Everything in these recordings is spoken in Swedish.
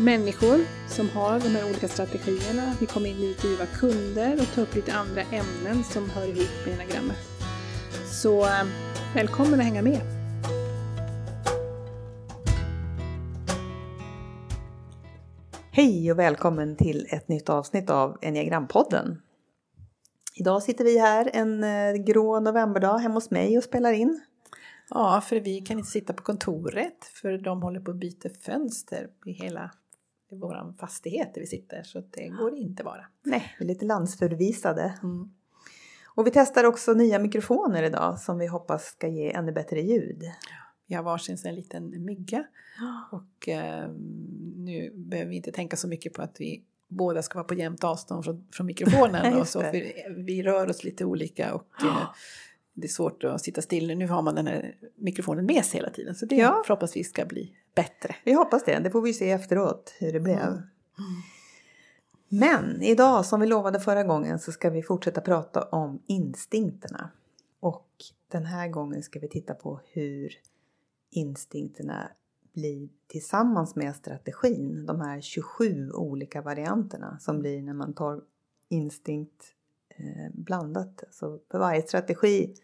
människor som har de här olika strategierna. Vi kommer intervjua kunder och ta upp lite andra ämnen som hör ihop med enagrammet. Så eh, välkommen att hänga med! Hej och välkommen till ett nytt avsnitt av Enneagrampodden. Idag sitter vi här en eh, grå novemberdag hemma hos mig och spelar in. Ja, för vi kan inte sitta på kontoret för de håller på att byta fönster i hela vår fastighet där vi sitter så det går inte bara. Nej, vi är lite landsförvisade. Mm. Och vi testar också nya mikrofoner idag som vi hoppas ska ge ännu bättre ljud. Vi har varsin en liten mygga och eh, nu behöver vi inte tänka så mycket på att vi båda ska vara på jämnt avstånd från, från mikrofonen. och så vi, vi, rör oss lite olika och eh, det är svårt att sitta still. Nu har man den här mikrofonen med sig hela tiden så det ja. förhoppningsvis ska bli bättre. Vi hoppas det, det får vi se efteråt hur det blev. Mm. Men idag som vi lovade förra gången så ska vi fortsätta prata om instinkterna. Och den här gången ska vi titta på hur instinkterna blir tillsammans med strategin. De här 27 olika varianterna som blir när man tar instinkt blandat. Så för varje strategi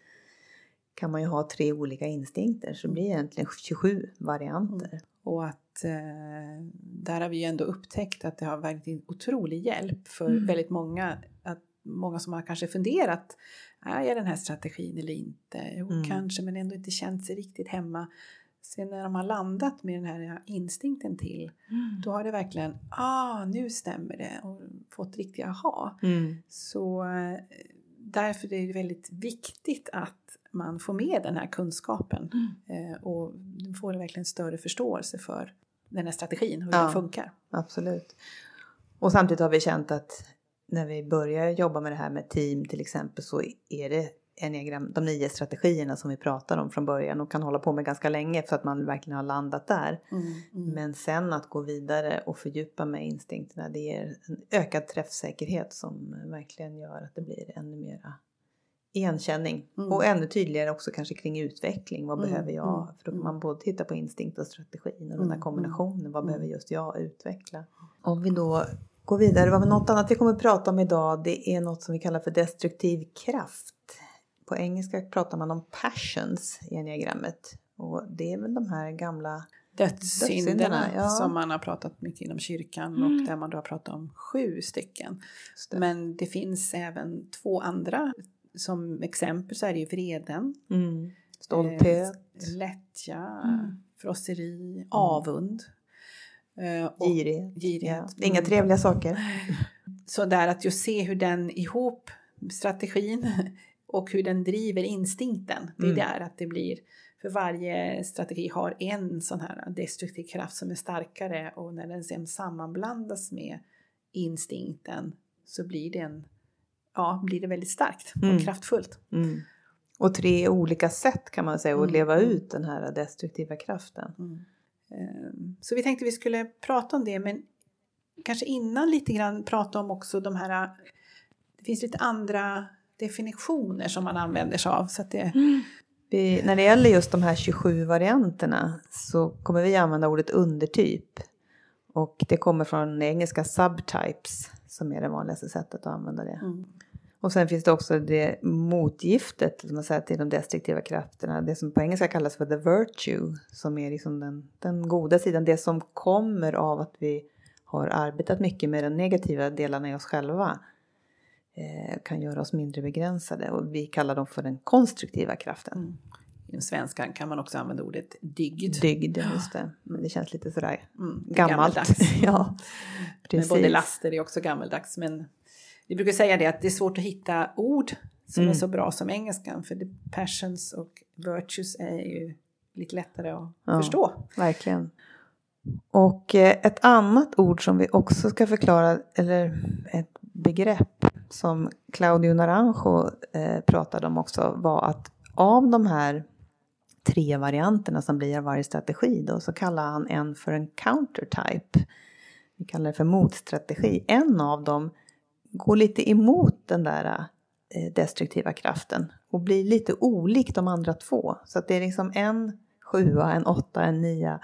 kan man ju ha tre olika instinkter så det blir egentligen 27 varianter. Mm. Och att eh, där har vi ju ändå upptäckt att det har varit en otrolig hjälp för mm. väldigt många. Att många som har kanske funderat, är jag den här strategin eller inte? Jo, mm. kanske men ändå inte känt sig riktigt hemma. Sen när de har landat med den här instinkten till, mm. då har det verkligen, ah nu stämmer det och fått riktiga aha. Mm. Så eh, därför är det väldigt viktigt att man får med den här kunskapen mm. eh, och får verkligen större förståelse för den här strategin, hur ja, den funkar. Absolut. Och samtidigt har vi känt att när vi börjar jobba med det här med team till exempel så är det enneagram, de nio strategierna som vi pratar om från början och kan hålla på med ganska länge för att man verkligen har landat där. Mm, mm. Men sen att gå vidare och fördjupa med instinkterna det ger en ökad träffsäkerhet som verkligen gör att det blir ännu mera igenkänning. Mm. Och ännu tydligare också kanske kring utveckling. Vad mm. behöver jag? Mm. För då kan man både titta på instinkt och strategin och den här mm. kombinationen. Vad behöver just jag utveckla? Om vi då går vidare, vad något annat vi kommer att prata om idag det är något som vi kallar för destruktiv kraft. På engelska pratar man om passions i enneagrammet. Och det är väl de här gamla dödssynderna ja. som man har pratat mycket inom kyrkan mm. och där man då har pratat om sju stycken. Det. Men det finns även två andra. Som exempel så är det ju vreden, mm. stolthet, eh, lättja, mm. frosseri, mm. avund. Eh, girighet. girighet. Ja. Inga trevliga saker. Så där att just se hur den ihop, strategin och hur den driver instinkten. Det är mm. där att det blir, för varje strategi har en sån här destruktiv kraft som är starkare och när den sen sammanblandas med instinkten så blir den, ja, blir det väldigt starkt och mm. kraftfullt. Mm. Och tre olika sätt kan man säga att mm. leva ut den här destruktiva kraften. Mm. Ehm, så vi tänkte vi skulle prata om det men kanske innan lite grann prata om också de här, det finns lite andra definitioner som man använder sig av. Så att det... Mm. Vi, när det gäller just de här 27 varianterna så kommer vi använda ordet undertyp. Och det kommer från engelska subtypes som är det vanligaste sättet att använda det. Mm. Och sen finns det också det motgiftet som man säger, till de destruktiva krafterna. Det som på engelska kallas för the virtue. Som är liksom den, den goda sidan. Det som kommer av att vi har arbetat mycket med de negativa delarna i oss själva. Eh, kan göra oss mindre begränsade och vi kallar dem för den konstruktiva kraften. Mm. Inom svenskan kan man också använda ordet dygd. Dygd, just det. Men det känns lite sådär Mm, gammalt. ja, Men precis. både laster är också gammaldags. Men vi brukar säga det att det är svårt att hitta ord som Mm. är så bra som engelskan. För the passions och virtues är ju lite lättare att Ja. förstå. Verkligen. Och eh, ett annat ord som vi också ska förklara, eller ett begrepp som Claudio Naranjo eh, pratade om också var att av de här tre varianterna som blir av varje strategi då så kallar han en för en countertype. Vi kallar det för motstrategi. En av dem går lite emot den där eh, destruktiva kraften och blir lite olik de andra två. Så att det är liksom en sjua, en åtta, en nia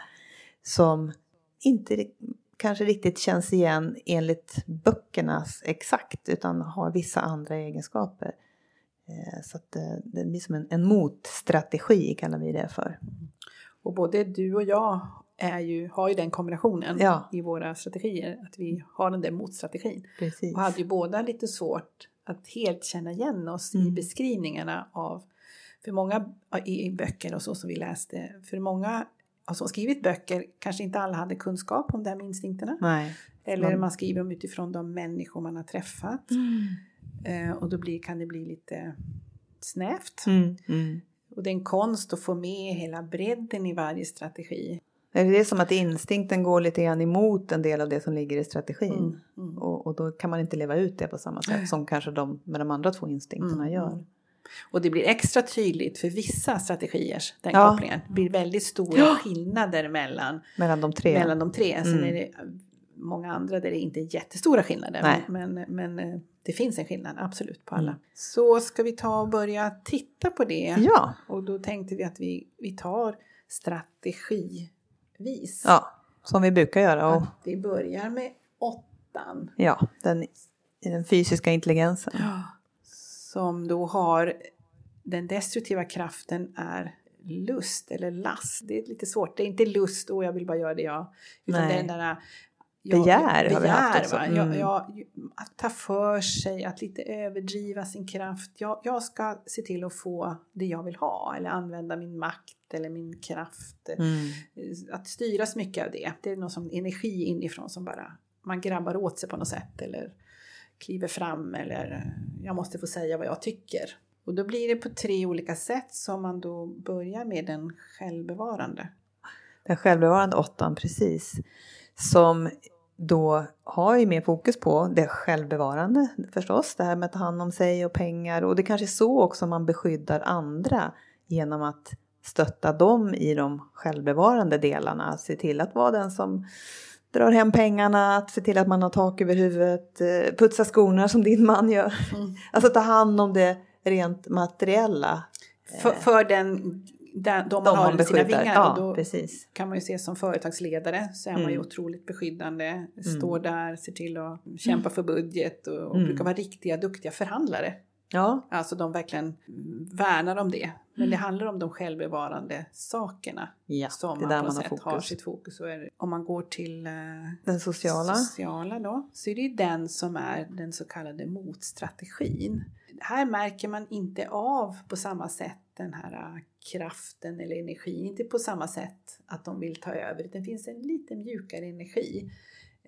som inte kanske riktigt känns igen enligt böckernas exakt utan har vissa andra egenskaper. Eh, Så att eh, det blir som en, en motstrategi kallar vi det för. Och både du och jag är ju, har ju den kombinationen Ja. i våra strategier. Att vi har den där motstrategin. Precis. Och hade ju båda lite svårt att helt känna igen oss i Mm. beskrivningarna av, för många i, i böcker och så som vi läste, för många av som skrivit böcker kanske inte alla hade kunskap om det här med instinkterna. Nej. Eller Man- skriver dem utifrån de människor man har träffat. Eh, och då blir, kan det bli lite snävt. Mm. Mm. Och det är en konst att få med hela bredden i varje strategi. Är det som att instinkten går lite grann emot en del av det som ligger i strategin? Mm, mm. Och, och då kan man inte leva ut det på samma sätt som kanske de med de andra två instinkterna Mm, gör. Mm. Och det blir extra tydligt för vissa strategier, den Ja. kopplingen. Det blir väldigt stora Ja. skillnader mellan, Mellan de tre. mellan de tre. Sen Mm. är det många andra där det inte är jättestora skillnader. Nej. Men, men, eh, det finns en skillnad, absolut, på alla. Mm. Så ska vi ta och börja titta på det. Ja. Och då tänkte vi att vi, vi tar strategivis. ja, som vi brukar göra. Och, Att vi börjar med åttan. ja, den, den fysiska intelligensen. Som då har den destruktiva kraften är lust eller last. Det är lite svårt. Det är inte lust och jag vill bara göra det jag. Utan Nej. det är den där Begär har vi haft också. Mm. Jag, jag, att ta för sig, att lite överdriva sin kraft. Jag, jag ska se till att få det jag vill ha eller använda min makt eller min kraft. Mm. Att styras mycket av det. Det är någon som energi inifrån som bara man grabbar åt sig på något sätt eller kliver fram eller eh, jag måste få säga vad jag tycker. Och då blir det på tre olika sätt som man då börjar med den självbevarande. Den självbevarande åttan, precis. Som då har ju mer fokus på det självbevarande förstås. Det här med att ta hand om sig och pengar. Och det kanske är så också man beskyddar andra genom att stötta dem i de självbevarande delarna. Se till att vara den som drar hem pengarna, att se till att man har tak över huvudet, eh, putsa skorna som din man gör. Mm. Alltså ta hand om det rent materiella. För, för den, den, de man De har man sina vingar. Ja, och då precis. kan man ju se som företagsledare så är man ju Mm. otroligt beskyddande. Står där, ser till att kämpa för budget och, och Mm. brukar vara riktiga duktiga förhandlare. Ja, Alltså de verkligen värnar om det. Men det handlar om de självbevarande sakerna ja som man på något har sätt har sitt fokus. Är det, om man går till eh, Den sociala. sociala då, så är det ju den som är den så kallade motstrategin. Här märker man inte av på samma sätt den här eh, kraften eller energin, inte på samma sätt att de vill ta över. Det finns en lite mjukare energi.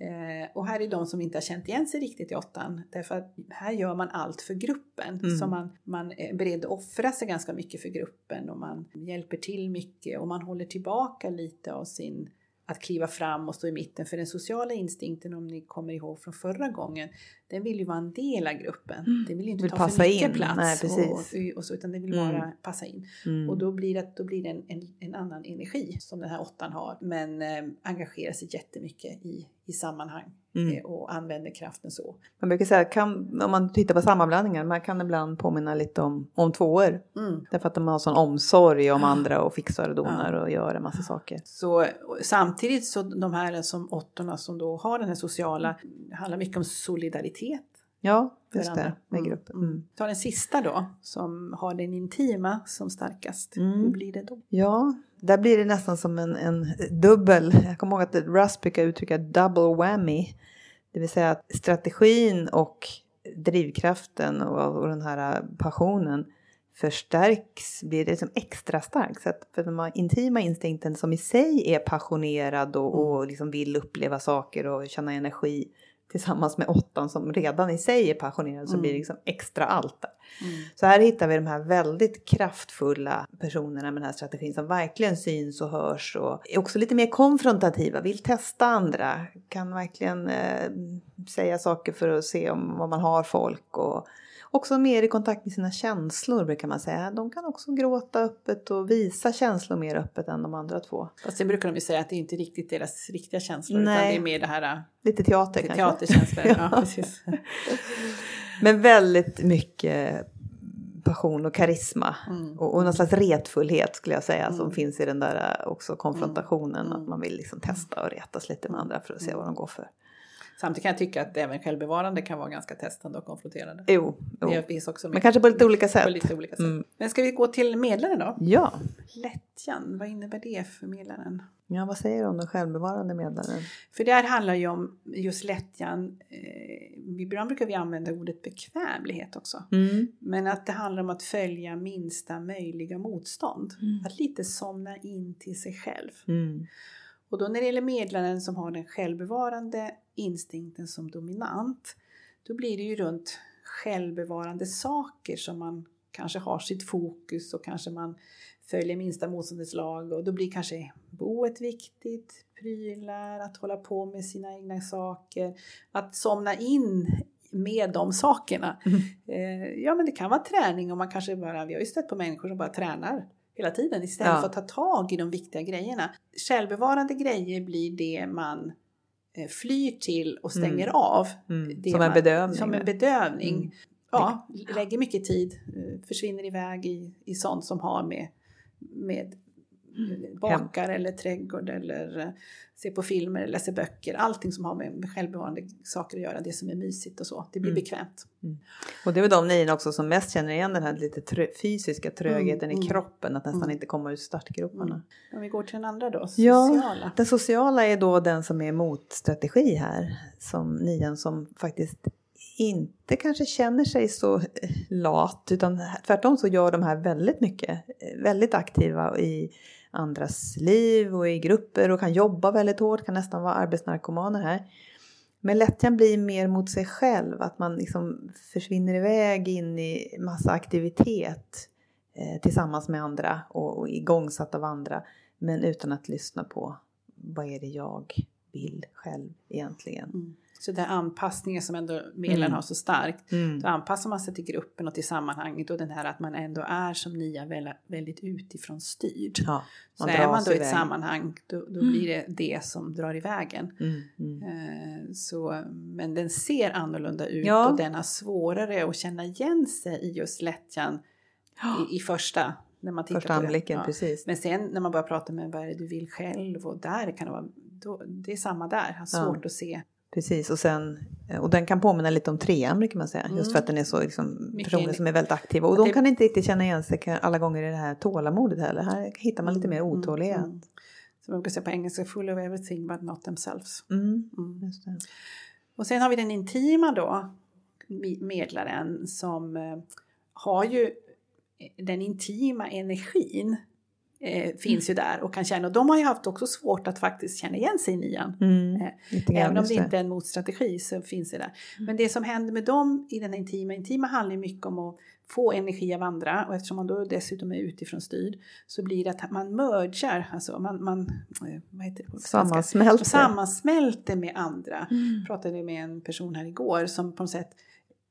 Eh, och här är de som inte har känt igen sig riktigt i åttan. Därför att här gör man allt för gruppen. Mm. Så man, man är beredd att offra sig ganska mycket för gruppen och man hjälper till mycket och man håller tillbaka lite av sin att kliva fram och stå i mitten. För den sociala instinkten, om ni kommer ihåg från förra gången, den vill ju vara en del av gruppen. Mm. Den vill inte Vill ta för mycket in. plats. Nej. Och, och så, utan den vill Mm. bara passa in. Mm. Och då blir det, då blir det en, en, en annan energi som den här åttan har. Men eh, engagerar sig jättemycket i, i sammanhang Mm. eh, och använder kraften så. Man brukar säga, kan, om man tittar på sammanblandningar, man kan ibland påminna lite om, om tvåor. Mm. Därför att de har sån omsorg om andra och fixar och donar och gör en massa saker. Så samtidigt så de här som åttorna som då har den här sociala, handlar mycket om solidaritet. Ja, för just det, med Mm, gruppen. mm. Mm. Ta den sista då, som har den intima som starkast. Mm. Hur blir det då? Ja, där blir det nästan som en, en dubbel, jag kommer ihåg att Russ brukar uttrycka double whammy. Det vill säga att strategin och drivkraften och, och den här passionen förstärks, blir det liksom extra starkt. Så att för den här intima instinkten som i sig är passionerad och, Mm. och liksom vill uppleva saker och känna energi tillsammans med åttan som redan i sig är passionerad så Mm. blir det liksom extra allt där. Mm. Så här hittar vi de här väldigt kraftfulla personerna med den här strategin som verkligen syns och hörs och är också lite mer konfrontativa, vill testa andra, kan verkligen eh, säga saker för att se om vad man har folk och också mer i kontakt med sina känslor brukar man säga. De kan också gråta öppet och visa känslor mer öppet än de andra två. Fast sen brukar de ju säga att det är inte riktigt deras riktiga känslor utan Nej. det är mer det här Lite teater det kanske. teaterkänslor. ja. Ja. precis. Men väldigt mycket passion och karisma. Mm. Och, och någon slags retfullhet skulle jag säga som Mm. finns i den där äh, också konfrontationen. Mm. Att man vill liksom testa och retas lite med andra för att se Mm. vad de går för. Samtidigt kan jag tycka att även självbevarande kan vara ganska testande och konfronterande. Jo, jo. Det finns också men kanske på lite olika på sätt. lite olika sätt. Mm. Men ska vi gå till medlaren då? Ja. Lättjan, vad innebär det för medlaren? ja, vad säger du om den självbevarande medlaren? För där handlar ju om just lättjan, eh, ibland brukar vi använda ordet bekvämlighet också. Mm. Men att det handlar om att följa minsta möjliga motstånd. Mm. Att lite somna in till sig själv. Mm. Och då när det gäller medlaren som har den självbevarande instinkten som dominant, då blir det ju runt självbevarande saker som man kanske har sitt fokus och kanske man följer minsta motståndets lag och då blir kanske boet viktigt, prylar, att hålla på med sina egna saker, att somna in med de sakerna. Mm. Eh, ja men det kan vara träning och man kanske bara, vi har ju stött på människor som bara tränar hela tiden istället Ja. för att ta tag i de viktiga grejerna. Självbevarande grejer blir det man flyr till och stänger Mm. av. Mm. Som en bedövning. Som en bedövning. Mm. Ja, lägger mycket tid, eh, försvinner iväg i, i sånt som har med, med Mm. eh, bakar eller trädgård eller eh, se på filmer eller läsa böcker. Allting som har med, självbevarande saker att göra, det som är mysigt och så. Det blir Mm. bekvämt. Och det är väl de niorna också som mest känner igen den här lite trö- fysiska trögheten Mm, i mm. kroppen. Att nästan Mm. inte komma ur startgroparna. Mm. Om vi går till den andra då, Ja. sociala. Den sociala är då den som är motstrategi här. Som nian som faktiskt inte kanske känner sig så eh, lat utan tvärtom så gör de här väldigt mycket. eh, Väldigt aktiva i andras liv och i grupper och kan jobba väldigt hårt, kan nästan vara arbetsnarkomaner här. Men lättjan blir mer mot sig själv, att man liksom försvinner iväg in i massa aktivitet eh, tillsammans med andra och, och igångsatt av andra. Men utan att lyssna på vad är det jag vill själv egentligen. Mm. Så är anpassningen som ändå medlaren Mm. har så starkt. Mm. Då anpassar man sig till gruppen och till sammanhanget och den här att man ändå är som nia väl- väldigt utifrån styrd. Ja, Så är man då i ett sammanhang då, då Mm. blir det det som drar i vägen. Mm, mm. Eh, Så, men den ser annorlunda ut Ja. och den har svårare att känna igen sig i just lättjan i, i första, när man tittar Första anblicken, Ja. precis. Men sen när man börjar prata med vad är det du vill själv och där kan det vara, då, det är samma där, har Ja. svårt att se. Precis, och, sen, och den kan påminna lite om trean brukar man säga. Just Mm. för att den är så liksom, Mycket personer in- som är väldigt aktiva. Och Att de det- kan inte riktigt känna igen sig alla gånger i det här tålamodet heller. Här hittar man lite mer Mm, otålighet. mm. Som man brukar säga på engelska, full of everything but not themselves. Mm. Mm. Just. Och sen har vi den intima då, me- medlaren som eh, har ju den intima energin eh, finns ju där och kan känna, och de har ju haft också svårt att faktiskt känna igen sig i nian. Mm. Eh, Även om det inte är en motstrategi så finns det där. Men det som händer med dem i den intima, intima handlar mycket om att få energi av andra och eftersom man då dessutom är utifrån styrd så blir det att man mergar, alltså man, man eh, vad heter det? Sammansmälter. sammansmälter med andra. Mm. Jag pratade med en person här igår som på något sätt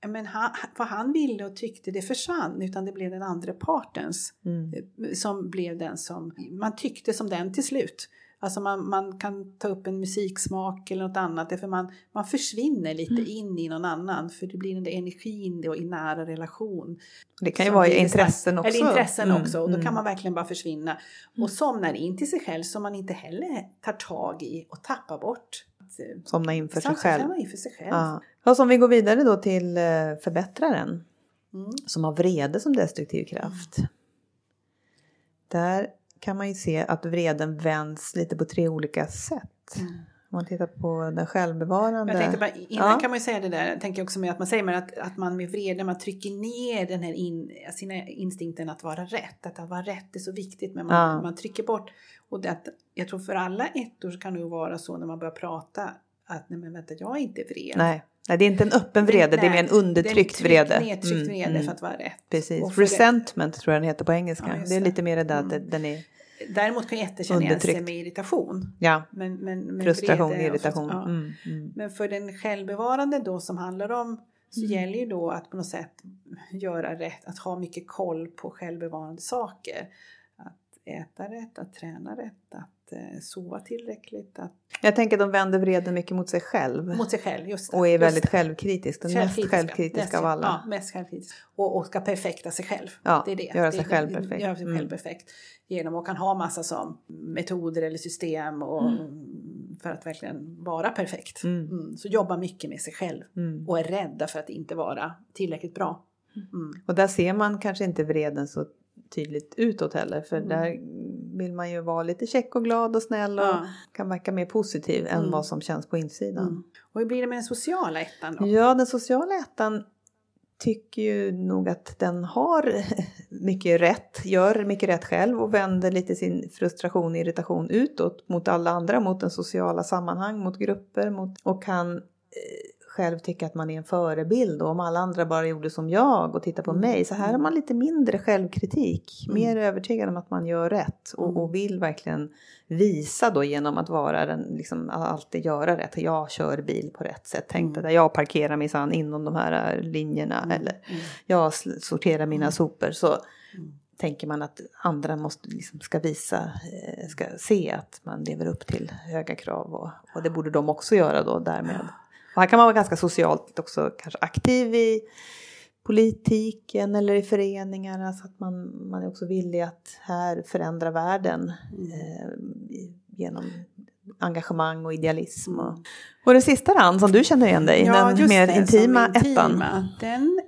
men han, vad han ville och tyckte det försvann utan det blev den andra partens Mm. eh, som blev den som man tyckte som den till slut. Alltså man, man kan ta upp en musiksmak eller något annat därför man, man försvinner lite Mm. in i någon annan för det blir den där energin då i nära relation. Det kan ju vara blir intressen också. Eller intressen Mm, också och då mm. kan man verkligen bara försvinna. Och somnar in till sig själv som man inte heller tar tag i och tappar bort. Att, Somna in för sig själv. somna in för sig själv. Ja. Och som vi går vidare då till eh, förbättraren. Mm. som har vrede som destruktiv kraft. Där kan man ju se att vreden vänds lite på tre olika sätt. Mm. Om man tittar på den självbevarande. Jag tänkte bara, innan Ja. kan man ju säga det där, jag tänker också med att man säger men att, att man med vrede, man trycker ner den här in, sina instinkten att vara rätt. Att, att vara rätt är så viktigt men man, Ja. man trycker bort. Och det, att, jag tror för alla ettor så kan det ju vara så när man börjar prata att nej men vänta, jag är inte vred. Nej. Nej, det är inte en öppen vrede, det är mer en undertryckt det är en tryck- vrede. Nedtryckt Mm, vrede mm. för att vara rätt. Precis. Det- Resentment tror jag den heter på engelska. Ja, det är lite mer det där att Mm. den är, Däremot kan ettor känna igen sig med irritation. ja, Men, men, men frustration, vrede irritation. frust- ja. Mm, mm. Men för den självbevarande då som handlar om så Mm. gäller ju då att på något sätt göra rätt, att ha mycket koll på självbevarande saker. Äta rätt, att träna rätt, att eh, sova tillräckligt, att, Jag tänker att de vänder vreden mycket mot sig själv. mot sig själv. Just det, och är just väldigt det. självkritisk. Den mest Självkritiska. Mest- av alla. Ja, mest självkritisk. Och, och ska perfekta sig själv. Ja, det är det. göra sig det- själv perfekt. Göra sig Mm. själv perfekt. Genom att kan ha massa som metoder eller system och, för att verkligen vara perfekt. Mm. Mm. Så jobba mycket med sig själv Mm. och är rädda för att inte vara tillräckligt bra. Mm. Och där ser man kanske inte vreden så tydligt utåt heller. För Mm. där vill man ju vara lite käck och glad och snäll och Ja. kan verka mer positiv än Mm. vad som känns på insidan. Mm. Och hur blir det med den sociala ettan då? Ja, den sociala ettan tycker ju nog att den har mycket rätt, gör mycket rätt själv och vänder lite sin frustration och irritation utåt mot alla andra, mot den sociala sammanhang, mot grupper mot, och kan eh, själv tycka att man är en förebild och om alla andra bara gjorde som jag och tittar på Mm. mig. Så här har man lite mindre självkritik, Mm. mer övertygad om att man gör rätt och, Mm. och vill verkligen visa då genom att vara den, liksom alltid göra rätt. Jag kör bil på rätt sätt, tänkte Mm. att jag parkerar minsann inom de här eh, linjerna Mm. eller Mm. jag sorterar mina sopor. Så tänker man att andra måste, liksom, ska visa, eh, ska se att man lever upp till höga krav och, och det borde de också göra då därmed. Och här kan man vara ganska socialt också kanske aktiv i politiken eller i föreningar så att man, man är också villig att här förändra världen eh, genom engagemang och idealism. Och, och det sista Ann, som du känner igen dig, den just mer det, intima som ettan. intima. Den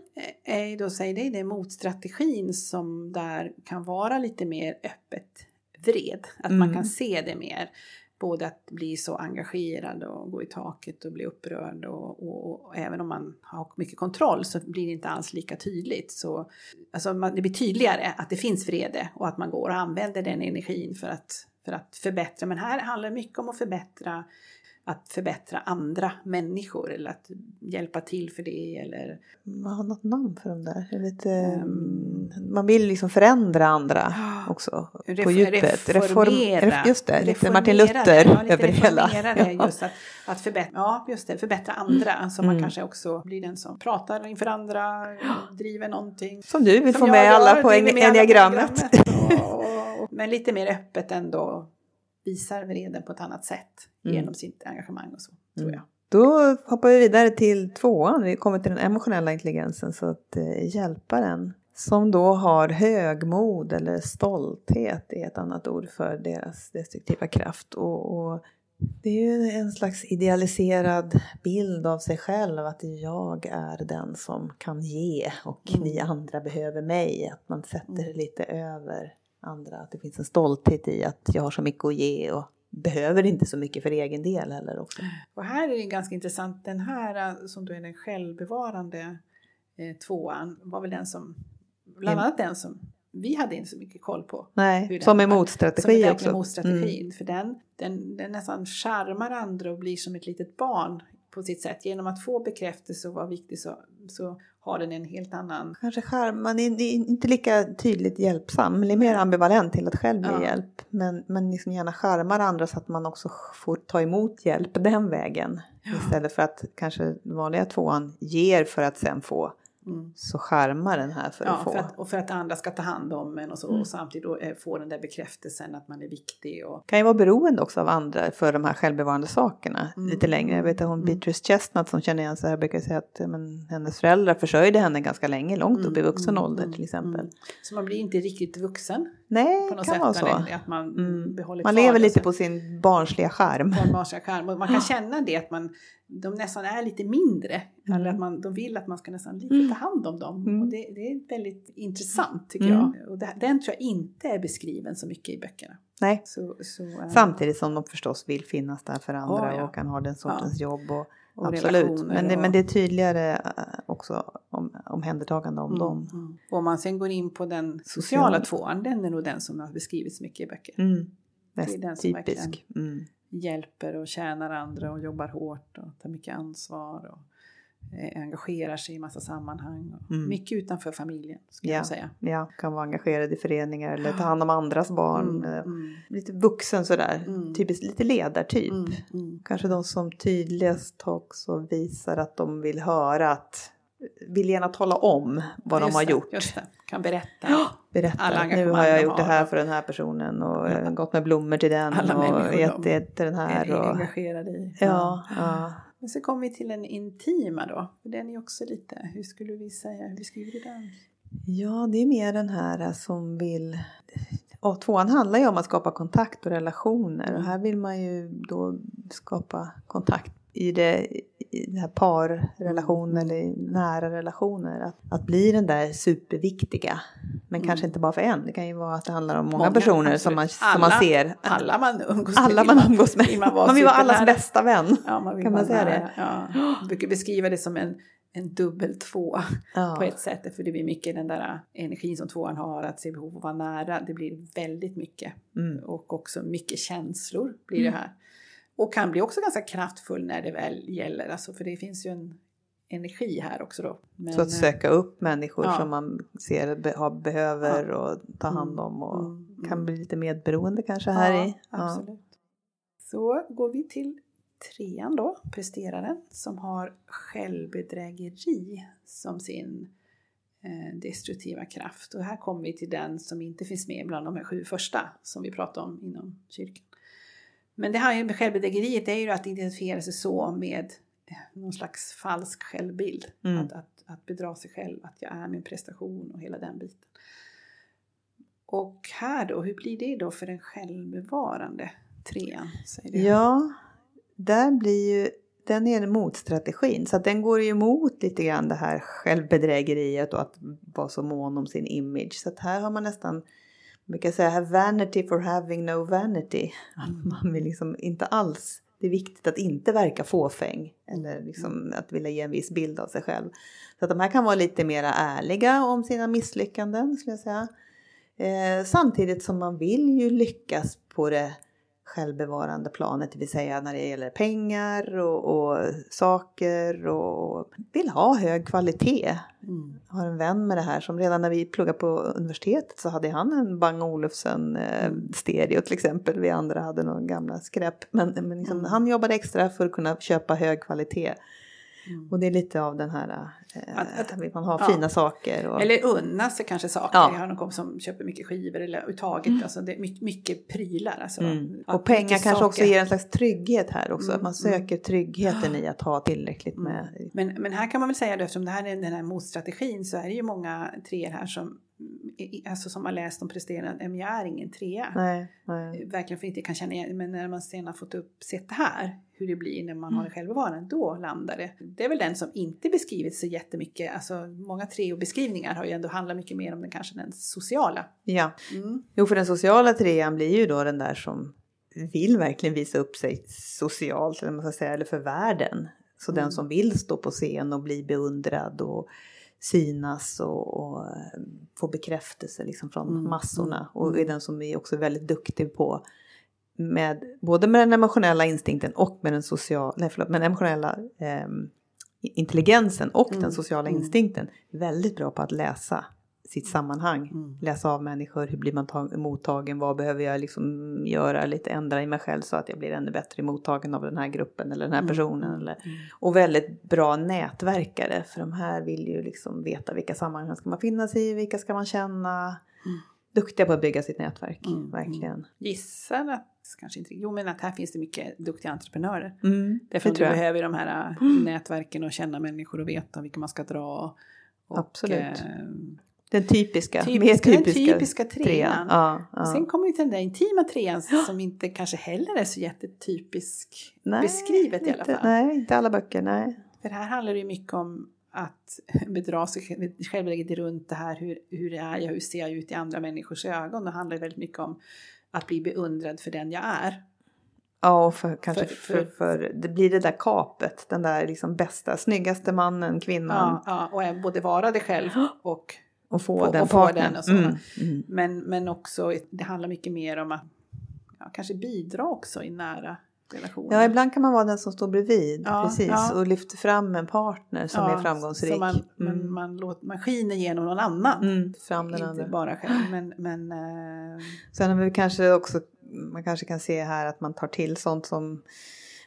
är då, säg det, det motstrategin som där kan vara lite mer öppet vred. Att man Mm. kan se det mer. Både att bli så engagerad och gå i taket och bli upprörd och, och, och även om man har mycket kontroll så blir det inte alls lika tydligt. Så, alltså man, det blir tydligare att det finns vrede och att man går och använder den energin för att, för att förbättra. Men här handlar det mycket om att förbättra att förbättra andra människor eller att hjälpa till för det eller Man har något namn för dem där. Det är Lite, Ehm. man vill liksom förändra andra Ja. också på djupet. reformera. ref- just det, lite Reformera Martin det. Luther ja, lite över hela. det, just att, att förbättra, ja, just det, förbättra andra så man Mm. kanske också blir den som pratar inför andra, driver någonting. Som du vill Som få med gör, alla på en- enneagrammet. men lite mer öppet ändå visar vreden på ett annat sätt Mm. genom sitt engagemang och så, tror Mm. jag. Då hoppar vi vidare till tvåan. Vi kommer till den emotionella intelligensen. Så att eh, hjälparen. Som då har högmod eller stolthet är ett annat ord för deras destruktiva kraft. Och, och det är ju en slags idealiserad bild av sig själv. Att jag är den som kan ge och Mm. ni andra behöver mig. Att man sätter Mm. lite över andra. Att det finns en stolthet i att jag har så mycket att ge och behöver inte så mycket för egen del heller också. Och här är det ganska intressant, den här eh, som då är den självbevarande eh, tvåan var väl den som, bland Mm. annat den som vi hade inte så mycket koll på. Nej, som är var. Som verkligen också. Mm. motstrategin. För den, den, den nästan charmar andra och blir som ett litet barn på sitt sätt. Genom att få bekräftelse och vara viktig så, så har den en helt annan... Kanske charm, man är är inte lika tydligt hjälpsam, eller mer ambivalent till att själv ge Ja. hjälp. Men, men liksom gärna charmar andra så att man också får ta emot hjälp den vägen. Istället för att kanske vanliga tvåan ger för att sen få. Mm. Så charmar den här för Ja, att få. för att, och för att andra ska ta hand om en och så. Mm. Och samtidigt då, eh, få den där bekräftelsen att man är viktig. Och, kan ju vara beroende också av andra för de här självbevarande sakerna Mm. lite längre. Jag vet att hon Mm. Beatrice Chestnut som känner igen sig här brukar säga att men, hennes föräldrar försörjde henne ganska länge, långt upp i Mm, vuxen mm, ålder till exempel. Så man blir inte riktigt vuxen Nej, något kan sätt. vara så. Att man Man lever det lite på sin barnsliga skärm. Och man kan känna det att man, de nästan är lite mindre. Mm. Eller att man, de vill att man ska nästan lite Mm. ta hand om dem. Mm. Och det, det är väldigt intressant tycker Mm. jag. Och det, den tror jag inte är beskriven så mycket i böckerna. Nej. Så, så, eh, Samtidigt som de förstås vill finnas där för andra Ja, ja. och kan ha den sortens jobb. Och, och absolut. Men det, och- men det är tydligare eh, också om, omhändertagande om dem. Mm. Och om man sen går in på den sociala Social. tvåan, den är nog den som har beskrivits mycket i böcker. Mest typisk. Mm. Hjälper och tjänar andra och jobbar hårt och tar mycket ansvar och eh, engagerar sig i massa sammanhang. Och Mm. Mycket utanför familjen, skulle Ja. jag säga. Ja, kan vara engagerad i föreningar eller ta hand om andras barn. Mm, eh, mm, Lite vuxen sådär. Mm. Typiskt lite ledartyp. mm, mm. Kanske de som tydligast också visar att de vill höra att vill gärna tala om vad de Just har det, gjort. Just det, kan berätta. Alla Berätta nu har jag de gjort det här för den här personen och eh, gått med blommor till den Alla och gett de det till den här. är Och, engagerade i. ja, ja. Men så kommer vi till den intima då. Den är också lite, hur skulle vi säga, hur beskriver du den? ja, det är mer den här som vill... Och tvåan handlar ju om att skapa kontakt och relationer och här vill man ju då skapa kontakt i det, i här parrelationen eller i nära relationer. Att, att bli den där superviktiga. Men Mm. kanske inte bara för en. Det kan ju vara att det handlar om många, Många, personer som man, som man Alla- ser. Alla man umgås Alla med. man vill umgås med. vill man Man vill vara allas bästa vän. Ja, man Kan man säga det? Ja. Jag brukar beskriva det som en, en dubbel två Ja. på ett sätt. För det blir mycket den där energin som tvåan har, att se behov av att vara nära. Det blir väldigt mycket. Mm. Och också mycket känslor blir det här. Och kan bli också ganska kraftfull när det väl gäller. Alltså, för det finns ju en energi här också då. Men, Så att söka upp människor Ja. som man ser be, har, behöver och ta hand Mm, om och mm, kan mm. bli lite medberoende kanske här ja, i. Ja. Absolut. Så går vi till trean då, presteraren, som har självbedrägeri som sin eh, destruktiva kraft. Och här kommer vi till den som inte finns med bland de här sju första som vi pratade om inom kyrkan. Men det här med självbedrägeriet är ju att identifiera sig så med eh, någon slags falsk självbild. Mm. Att, att, att bedra sig själv, att jag är min prestation och hela den biten. Och här då, hur blir det då för den självbevarande trean? Ja, där blir ju, den är motstrategin. Så att den går ju emot lite grann det här självbedrägeriet och att vara så mån om sin image. Så att här har man nästan, brukar säga have vanity for having no vanity. Att man vill liksom inte alls, det är viktigt att inte verka fåfäng. Eller liksom att vilja ge en viss bild av sig själv. Så att de här kan vara lite mera ärliga om sina misslyckanden skulle jag säga. Eh, samtidigt som man vill ju lyckas på det självbevarande planet, det vill säga när det gäller pengar och, och saker och vill ha hög kvalitet. Mm. Jag har en vän med det här som redan när vi pluggade på universitetet så hade han en Bang Olufsen eh, stereo till exempel. Vi andra hade någon gamla skräp. Men, men liksom, Mm. han jobbade extra för att kunna köpa hög kvalitet. Mm. Och det är lite av den här, eh, Att- att- man ha ja. fina saker. Och, Eller unna sig kanske saker. Ja. Jag har någon kompis som köper mycket skivor eller överhuvudtaget. Alltså det är mycket, mycket prylar. Alltså. Mm. Och pengar kanske också saker. ger en slags trygghet här också. Mm, Att man mm. söker tryggheten i att ha tillräckligt med. Men, men här kan man väl säga då, eftersom det här är den här motstrategin så är det ju många treor här som, alltså som har läst om presterande, men jag är ingen trea. Nej, nej. Verkligen för inte kan känna igen, men när man sen har fått upp, sett det här, hur det blir när man har det självbevarande, då landar det. Det är väl den som inte beskrivits så jättemycket, alltså många treobeskrivningar har ju ändå handlat mycket mer om den kanske den sociala. Ja, Mm. jo för den sociala trean blir ju då den där som vill verkligen visa upp sig socialt eller, man ska säga, eller för världen. Så Mm. den som vill stå på scen och bli beundrad och synas och, och eh, få bekräftelse liksom från Mm, massorna. mm, Och mm. är den som är också väldigt duktig på med, både med den emotionella instinkten och med den sociala, nej förlåt, med den emotionella ehm, intelligensen och Mm, den sociala mm. instinkten. Väldigt bra på att läsa sitt sammanhang. Mm. Läsa av människor, hur blir man tag- mottagen, vad behöver jag liksom göra, lite ändra i mig själv så att jag blir ännu bättre mottagen av den här gruppen eller den här Mm, personen. mm, Eller, mm. och väldigt bra nätverkare för de här vill ju liksom veta vilka sammanhang ska man finnas i, vilka ska man känna. Duktiga på att bygga sitt nätverk, Mm, verkligen. Gissar att, kanske inte, jo men att här finns det mycket duktiga entreprenörer. Mm, Därför att du jag. behöver de här äh, nätverken och känna människor och veta vilka man ska dra. Och, Absolut. eh, Den typiska, typiska, mer den typiska, typiska trean. Ja, ja. Sen kommer vi till den där intima trean som inte kanske heller är så jättetypisk Nej, beskrivet i alla inte- fall. Nej, inte alla böcker, nej. För här handlar det ju mycket om att bedra sig själv- självläget runt det här, hur, hur är jag, hur ser jag ut i andra människors ögon? Det handlar väldigt mycket om att bli beundrad för den jag är. Ja, och för, kanske För- för, för- det blir det där kapet, den där liksom bästa, snyggaste mannen, kvinnan. Ja, ja, och både vara dig själv och Och få Och- den och få partnern. den och så. Mm, mm. men, men också det handlar mycket mer om att ja, kanske bidra också i nära relationer. Ja, ibland kan man vara den som står bredvid Ja, precis, ja. och lyfter fram en partner som Ja, är framgångsrik. Så man, man, Mm. man, låter, man skiner genom någon annan. Mm, fram den Inte andra. bara själv. Men, men, eh, Sen har vi kanske också, man kanske kan se här att man tar till sånt som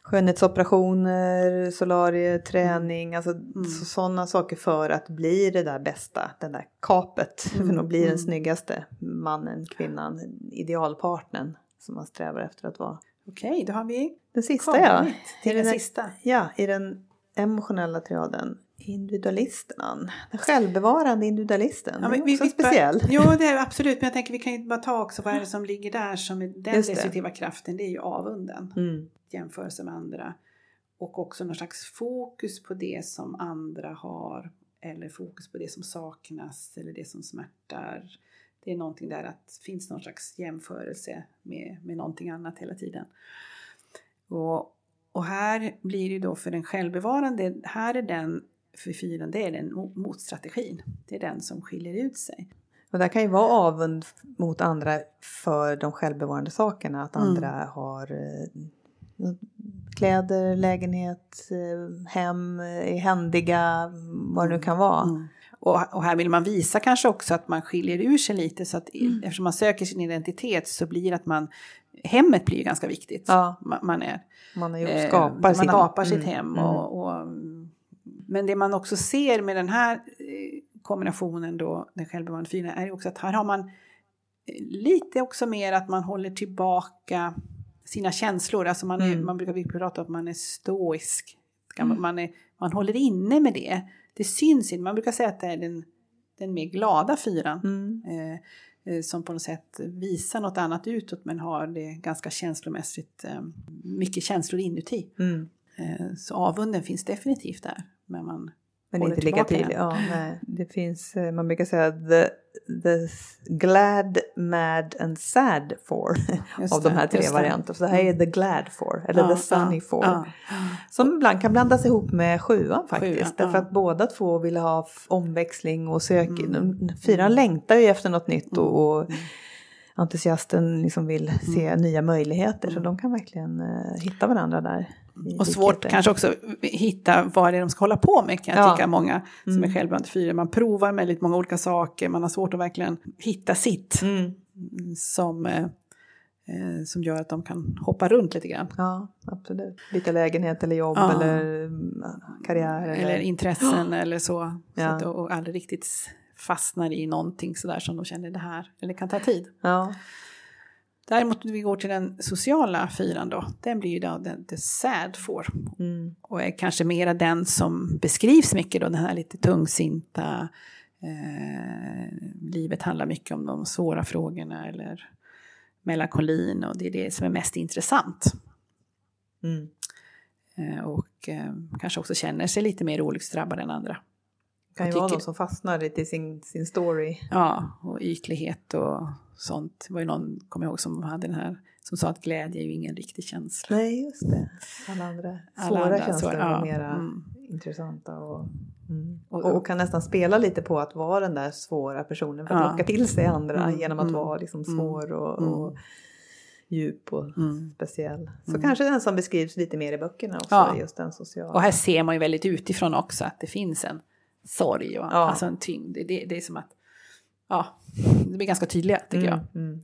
skönhetsoperationer, solarier, träning, alltså Mm. så, sådana saker för att bli det där bästa, den där kapet, Mm, för att bli den mm. snyggaste mannen, kvinnan, idealpartnern som man strävar efter att vara. Okej, då har vi Den sista ja, till den den- sista. ja, i den emotionella triaden, individualisten, den självbevarande individualisten, Ja, men är också vi- vi- speciell. Jo, det är absolut. Men jag tänker vi kan ju bara ta också vad är det som ligger där som är den det. destruktiva kraften. Det är ju avunden. Mm. Jämförelse med andra. Och också någon slags fokus på det som andra har. Eller fokus på det som saknas eller det som smärtar. Det är någonting där att det finns någon slags jämförelse med, med någonting annat hela tiden. Och, och här blir det då för den självbevarande, här är den för fyran, det är den mo- motstrategin. Det är den som skiljer ut sig. Och där kan ju vara avund mot andra för de självbevarande sakerna. Att Mm. andra har eh, kläder, lägenhet, eh, hem, är händiga, vad det nu kan vara. Mm. Och, och här vill man visa kanske också att man skiljer ur sig lite så att Mm. eftersom man söker sin identitet så blir att man hemmet blir ganska viktigt. Ja. Man, man är Man har ju eh, skapar, man sina- skapar sitt Mm, hem mm. och, och mm. men det man också ser med den här eh, kombinationen då den självbevarande fyran är ju också att här har man eh, lite också mer att man håller tillbaka sina känslor. Alltså man, är, Mm. man brukar prata om att man är stoisk. Man, man, är, man håller inne med det. Det syns inte. Man brukar säga att det är den, den mer glada fyran. Mm. Eh, eh, som på något sätt visar något annat utåt men har det ganska känslomässigt eh, mycket känslor inuti. Mm. Eh, så avunden finns definitivt där. Men man Men inte lika tydlig. Ja, nej. Det finns, eh, man brukar säga the, the glad, mad and sad Just av de här tre varianterna. Så det här är the glad four, eller Ja, the sunny ja, four. ja. Som ibland kan blandas ihop med sjuan faktiskt. Sjuan, därför att båda två vill ha omväxling och sök. Mm. Fyran längtar ju efter något nytt och, och Mm. Entusiasten liksom vill se nya möjligheter. Så Mm. de kan verkligen eh, hitta varandra där. Och svårt likheter. kanske också hitta vad det är de ska hålla på med kan jag Ja. tycka många som Mm. är självbevarande fyra. Man provar väldigt många olika saker, man har svårt att verkligen hitta sitt Mm. som, eh, eh, som gör att de kan hoppa runt lite grann. Ja, absolut. Byta lägenhet eller jobb Ja. eller mm, karriär. Eller, Eller intressen eller så. så Ja. att, och aldrig riktigt fastnar i någonting sådär som de känner det här, eller kan ta tid. ja. Däremot om vi går till den sociala fyran då, den blir ju då den the sad får. Mm. Och är kanske mera den som beskrivs mycket då, den här lite tungsinta, eh, livet handlar mycket om de svåra frågorna eller melankolin och det är det som är mest intressant. Mm. Eh, och eh, kanske också känner sig lite mer olycksdrabbad än andra. Kan ju vara de som fastnar lite i sin, sin story. Ja, och ytlighet och sånt. Det var ju någon, kommer jag ihåg, som hade den här, som sa att glädje är ju ingen riktig känsla. Nej, just det. Alla andra Alla svåra andra känslor svåra, är ja, mera mm. intressanta. Och, mm. Och- och, och kan nästan spela lite på att vara den där svåra personen för att Ja. locka till sig andra Mm, genom att mm, vara liksom mm, svår och, mm. och djup och Mm. speciell. Så Mm. kanske den som beskrivs lite mer i böckerna också, Ja. just den sociala. Och här ser man ju väldigt utifrån också att det finns en sorg och Ja. alltså en tyngd. Det, det, är som att, ja, det blir ganska tydliga tycker jag. Mm, mm.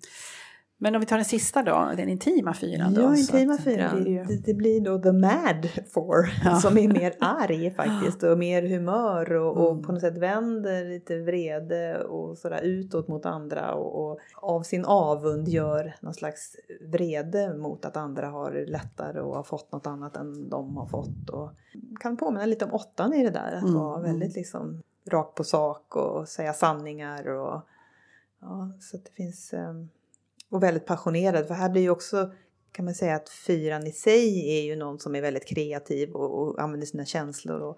Men om vi tar den sista då, den intima fyran då. Ja, intima det fyran. blir ju- Det, det blir då the mad four Ja. som är mer arg faktiskt och mer humör och, och Mm. på något sätt vänder lite vrede och sådär utåt mot andra och, och av sin avund gör någon slags vrede mot att andra har lättare och har fått något annat än de har fått. Och kan påminna lite om åttan i det där, att Mm, vara väldigt liksom rakt på sak och säga sanningar och ja, så att det finns ehm, och väldigt passionerad. För här blir ju också kan man säga att fyran i sig är ju någon som är väldigt kreativ och, och använder sina känslor. Och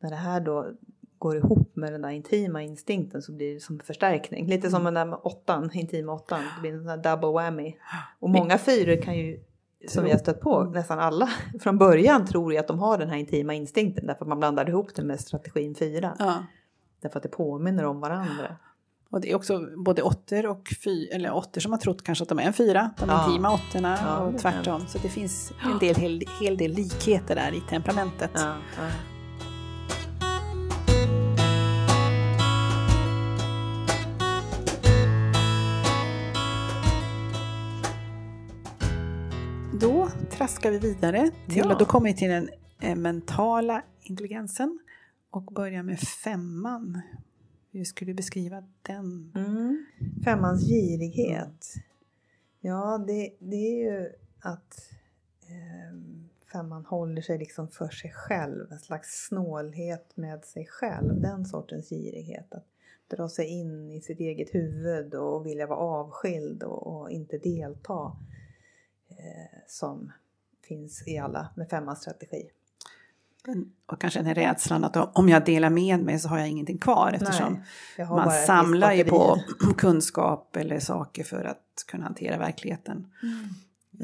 när det här då går ihop med den där intima instinkten så blir det som förstärkning. Lite som den där med åttan, intima åttan, det blir en sån där double whammy. Och många fyror kan ju, som vi har stött på, nästan alla från början tror ju att de har den här intima instinkten därför att man blandar ihop det med strategin fyra. Ja. Därför att det påminner om varandra. Och det är också både åttor och fy, eller åttor som har trott kanske att de är en fyra, de Ja. intima åttorna Ja, och tvärtom. Så det finns en del, hel, hel del likheter där i temperamentet. Ja, ja. Då traskar vi vidare till, och då kommer vi till den eh, mentala intelligensen och börjar med femman. Hur skulle du beskriva den? Mm. Femmans girighet. Ja, det, det är ju att eh, femman håller sig liksom för sig själv. En slags snålhet med sig själv. Den sortens girighet. Att dra sig in i sitt eget huvud och vilja vara avskild och, och inte delta. Eh, som finns i alla med femmans strategi. Och kanske den här rädslan att om jag delar med mig så har jag ingenting kvar eftersom Nej, man samlar ju på kunskap eller saker för att kunna hantera verkligheten.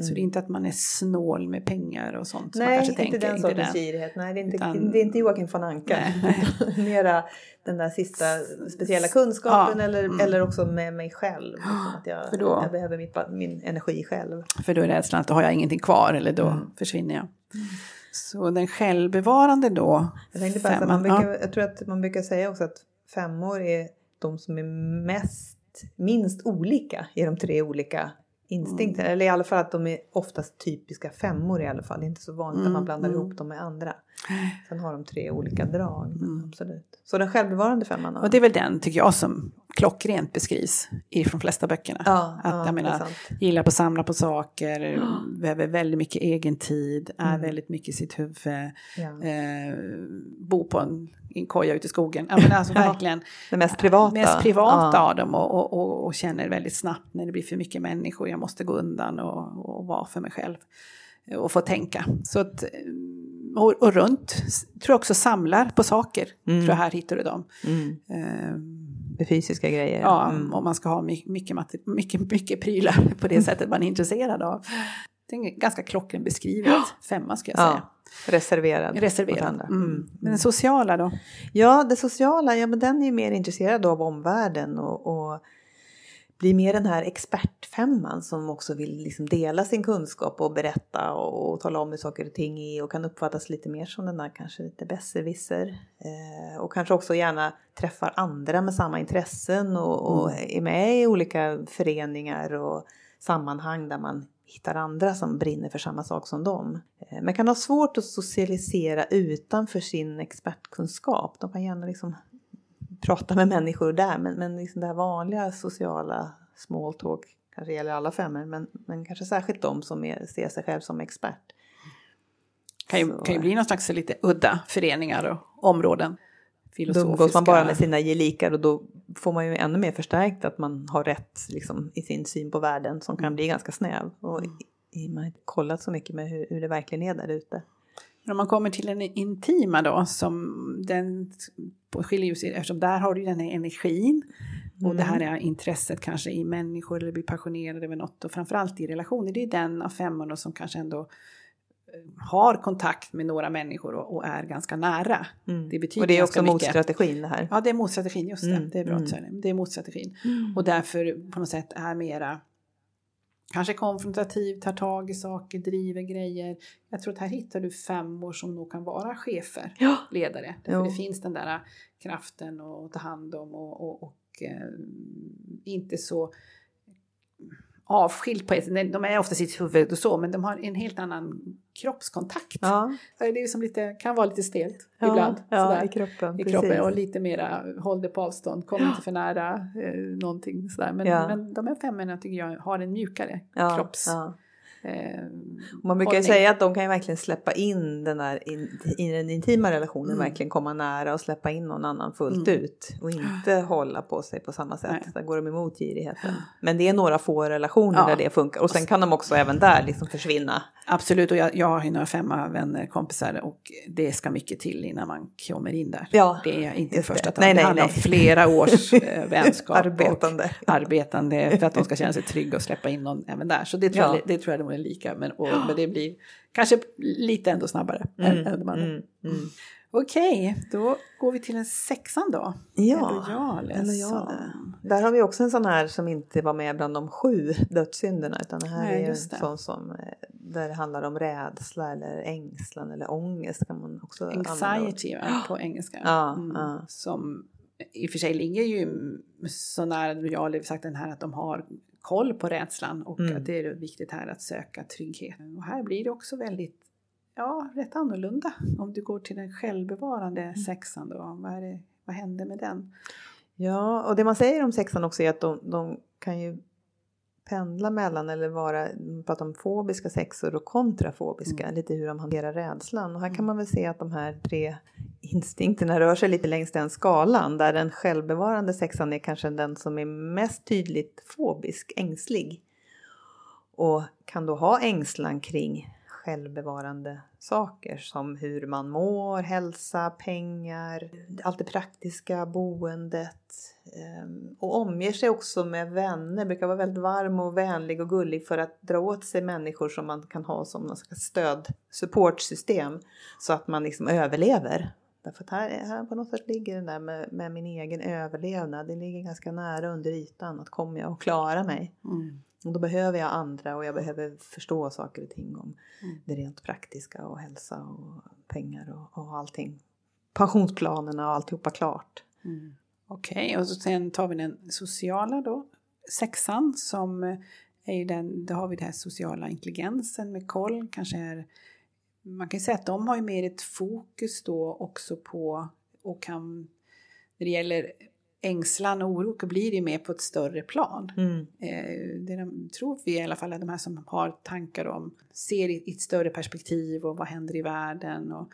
Så det är inte att man är snål med pengar och sånt som man Nej, kanske inte tänker. den sortens girighet. Nej, det är inte, Utan- det är inte Joakim von Anka. Nej. Mera den där sista speciella kunskapen Ja, eller, mm. eller också med mig själv. Liksom att jag, För då- jag behöver mitt, min energi själv. För då är rädslan att då har jag ingenting kvar eller då Mm. försvinner jag. Så den självbevarande då, Jag, bara, man brukar, jag tror att man brukar säga också att femmor är de som är mest, minst olika i de tre olika instinkterna. Mm. Eller i alla fall att de är oftast typiska femmor i alla fall. Det är inte så vanligt att man Mm, blandar mm. ihop dem med andra. Sen har de tre olika drag. Mm. Absolut. Så den självbevarande femman Och det är väl den, tycker jag, som klockrent beskrivs i de flesta böckerna. Ja, att ja, jag menar, gillar på att samla på saker, behöver väldigt mycket egen tid, är Mm. väldigt mycket i sitt huvud, Ja. eh, bo på en, en koja ute i skogen. Jag menar, alltså Ja, verkligen Det mest privata. mest privata Ja. av dem och, och, och, och känner väldigt snabbt när det blir för mycket människor, jag måste gå undan och, och vara för mig själv och få tänka. Så att, och, och runt, tror jag också samlar på saker, Mm. tror jag här hittar du dem. Mm. Eh, fysiska grejer. Ja, Mm. om man ska ha my- mycket, mycket, mycket prylar på det sättet man är intresserad av. Det är ganska klockren beskrivet, femma ska jag säga. Ja, reserverad. Reserverad. andra. Mm. Men den sociala då? Ja, det sociala, ja men den är mer intresserad av omvärlden och, och blir mer den här expertfemman som också vill liksom dela sin kunskap och berätta och, och tala om hur saker och ting är och kan uppfattas lite mer som den där kanske lite besserwisser. Eh, och kanske också gärna träffar andra med samma intressen och, och är med i olika föreningar och sammanhang där man hittar andra som brinner för samma sak som dem. Eh, Men kan ha svårt att socialisera utanför sin expertkunskap. De kan gärna liksom prata med människor där men, men liksom det här vanliga sociala small talk kanske gäller alla femmor men, men kanske särskilt de som är, ser sig själv som expert. Kan ju, Så- kan ju bli någon slags lite udda föreningar och områden. Då umgås man bara med sina gelikar och då får man ju ännu mer förstärkt att man har rätt liksom, i sin syn på världen som kan bli ganska snäv. Och i, i, man har inte kollat så mycket med hur, hur det verkligen är där ute. Men om man kommer till den intima då, som den på- skiljer sig, eftersom där har du den här energin. Och det här är intresset kanske i människor eller blir passionerad över något och framförallt i relationer. Det är den av femmorna som kanske ändå eh, har kontakt med några människor och, och är ganska nära. Mm. Det betyder Och det är också motstrategin det här. Ja, det är motstrategin, just det. Mm, Det är bra mm. att säga det. Det är motstrategin. Och därför på något sätt är mera kanske konfrontativ, tar tag i saker, driver grejer. Jag tror att här hittar du femmor som nog kan vara chefer, Ja. ledare. Därför Jo. det finns den där kraften att ta hand om och, och, och eh, inte så avskilt på ett. De är ofta sitt huvud och så, men de har en helt annan kroppskontakt. Ja, Det är som lite, kan vara lite stelt ja, ibland. ja i kroppen. i precis. kroppen och lite mera håll det på avstånd, kom inte för nära eh, någonting sådär. Men, men de här femmorna tycker jag har en mjukare kropps... eh, Man brukar ju säga att de kan ju verkligen släppa in den där in, i den intima relationen, Mm. verkligen komma nära och släppa in någon annan fullt Mm. ut och inte hålla på sig på samma sätt. Nej. Där går de emot girigheten. Men det är några få relationer Ja. där det funkar och sen kan de också även där liksom försvinna. Absolut, och jag, jag har ju några femma vänner, kompisar och det ska mycket till innan man kommer in där. Ja, det är inte första taget. Det handlar om flera års eh, vänskap Arbetande. och arbetande för att de ska känna sig trygga och släppa in någon även där. Så det tror, Ja. jag, det tror jag är lika, men, och, men det blir kanske lite ändå snabbare. än- än de andra. Mm, mm. Okej, då går vi till en sexan då. Ja, Lojale. en lojale. som- Där har vi också en sån här som inte var med bland de sju dödssynderna utan det här Nej, är en sån som eh, där det handlar om rädsla eller ängslan eller ångest kan man också använda. Anxiety va, på engelska. Ja, Mm. ja. Som i och för sig ligger ju så nära lojal, sagt den här att de har koll på rädslan och Mm. att det är viktigt här att söka trygghet. Och här blir det också väldigt, ja, rätt annorlunda. Om du går till den självbevarande Mm. sexan då, vad, är det, vad händer med den? Ja, och det man säger om sexan också är att de, de kan ju pendla mellan eller vara, man pratar om fobiska sexor och kontrafobiska, Mm. lite hur de hanterar rädslan. Och här Mm. kan man väl se att de här tre instinkterna rör sig lite längs den skalan där den självbevarande sexan är kanske den som är mest tydligt fobisk, ängslig. Och kan då ha ängslan kring självbevarande saker som hur man mår, hälsa, pengar, allt det praktiska, boendet. Ehm, Och omger sig också med vänner, brukar vara väldigt varm och vänlig och gullig för att dra åt sig människor som man kan ha som någon slags stöd, supportsystem så att man liksom överlever. Därför att här, här på något sätt ligger det där med, med min egen överlevnad, det ligger ganska nära under ytan, att kommer jag att klara mig? Mm. Och då behöver jag andra och jag behöver förstå saker och ting om Mm. det rent praktiska och hälsa och pengar och, och allting. Pensionsplanerna och alltihopa klart. Mm. Okej, och så sen tar vi den sociala då, sexan som är ju den, då har vi den här sociala intelligensen med koll, kanske är, man kan säga att de har ju mer ett fokus då också på och kan, när det gäller ängslan och oro, blir det ju mer på ett större plan. Mm. Eh, det de, tror vi i alla fall är de här som har tankar om, ser i, i ett större perspektiv och vad händer i världen och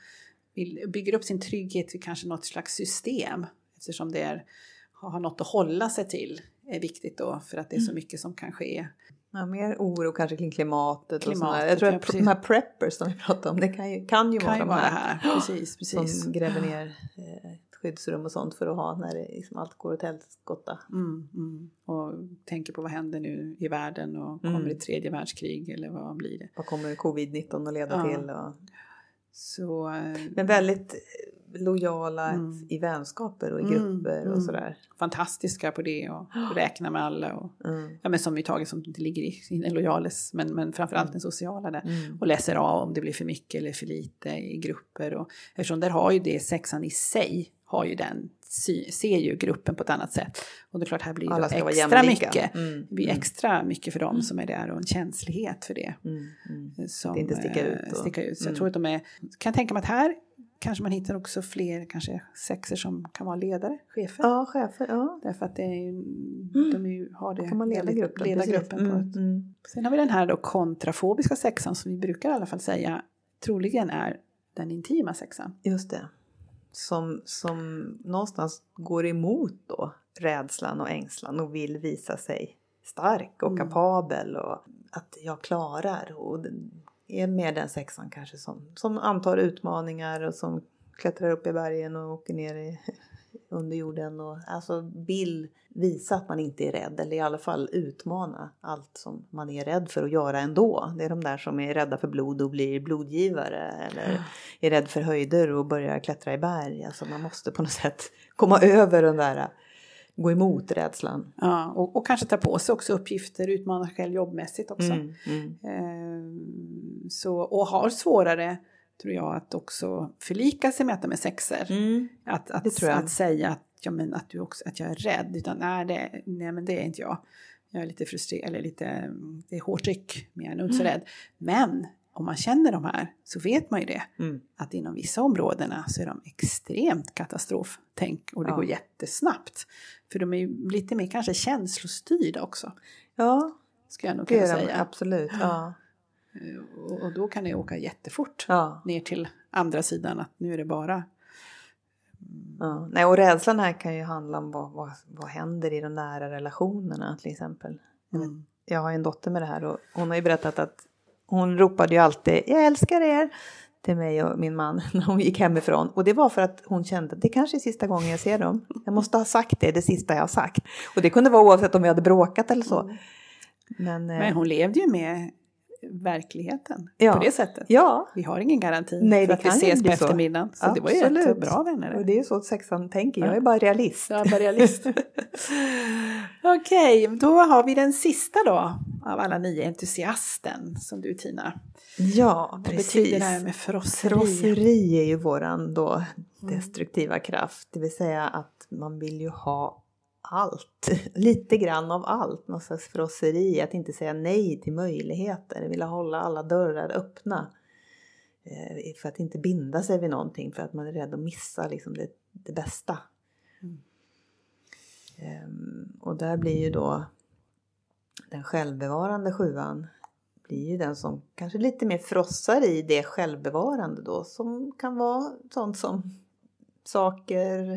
vill, bygger upp sin trygghet vid kanske något slags system eftersom det är, har något att hålla sig till är viktigt då för att det är så mycket som kan ske. Ja, mer oro kanske kring klimatet, och Klimatet, sådär. Jag tror ja, att precis. de här preppers som vi pratade om, det kan ju, kan ju kan vara de här, här, precis, precis. som gräver ner eh, skyddsrum och sånt för att ha när det liksom allt går åt helskotta. Mm, mm. Och tänker på vad händer nu i världen och Mm. kommer det tredje världskrig eller vad blir det? Vad kommer covid-19 att leda Ja. till? Och, Så, eh, men väldigt lojala Mm. i vänskaper och i Mm, grupper mm. och sådär. fantastiska på det och räkna med alla. Och, Mm. ja, men som vi tagit som inte ligger i, i den lojales, men, men framförallt den sociala där. Mm. Och läser av om det blir för mycket eller för lite i grupper. Och, eftersom där har ju det sexan i sig, har ju den, ser ju gruppen på ett annat sätt. Och det är klart här blir det extra mycket. Mm. Det blir Mm. extra mycket för dem som är där och en känslighet för det. Mm. Mm. Som, Det inte sticker eh, ut Sticka ut. Så jag Mm. tror att de är, kan tänka mig att här kanske man hittar också fler kanske sexer som kan vara ledare, chefer. Ja, chefer. Ja. Därför att det är ju, de är ju, har det Då kan man leda gruppen. leda gruppen på Mm, ett. mm. Sen har vi den här då kontrafobiska sexan som vi brukar i alla fall säga troligen är den intima sexan. Just det. Som, som någonstans går emot då rädslan och ängslan och vill visa sig stark och Mm. kapabel och att jag klarar. Och är med den sexan kanske som, som antar utmaningar och som klättrar upp i bergen och åker ner i, under jorden och alltså vill visa att man inte är rädd eller i alla fall utmana allt som man är rädd för att göra ändå. Det är de där som är rädda för blod och blir blodgivare eller är rädd för höjder och börjar klättra i berg. Alltså man måste på något sätt komma över den där, gå emot rädslan. Ja, och, och kanske ta på sig också uppgifter, utmana sig själv jobbmässigt också. Mm, mm, Ehm, så, och har svårare, tror jag, att också förlika sig med att de är sexer. mm. Att, att, att säga att, ja, men att, du också, att jag är rädd, utan nej, det, nej men det är inte jag. Jag är lite frustrerad, eller lite, det är hårt tryck, men jag är nog inte så Mm. rädd. Men om man känner de här så vet man ju det, Mm. att inom vissa områdena så är de extremt katastroftänk och det Ja. går jättesnabbt. För de är ju lite mer kanske känslostyrda också, Ja, ska jag nog kunna är de säga. absolut. Ja. Eh, Och, och då kan det åka jättefort Ja. ner till andra sidan att nu är det bara Ja. Nej, och rädslan här kan ju handla om vad, vad, vad händer i de nära relationerna till exempel. Mm. jag har en dotter med det här och hon har ju berättat att hon ropade ju alltid jag älskar er till mig och min man när hon gick hemifrån. Och det var för att hon kände att det kanske är sista gången jag ser dem. Jag måste ha sagt det, det sista jag har sagt. Och det kunde vara oavsett om vi hade bråkat eller så. Men, eh, Men hon levde ju med verkligheten Ja. på det sättet. ja, Vi har ingen garanti Nej, för att vi ses på så. eftermiddagen. Så det var ju Absolut. jättebra vänner. och det är så sexan tänker. Jag är bara realist. Bara realist. Okej, då har vi den sista då av alla nio, entusiasten som du Tina. Ja, Vad precis. betyder det här med frosseri? Frosseri är ju våran då destruktiva kraft. Det vill säga att man vill ju ha allt. Lite grann av allt. Någon slags frosseri. Att inte säga nej till möjligheter. Vilja hålla alla dörrar öppna. Eh, För att inte binda sig vid någonting. För att man är rädd att missa liksom det, det bästa. Mm. Ehm, Och där blir ju då den självbevarande sjuan blir ju den som kanske lite mer frossar i det självbevarande då som kan vara sånt som saker,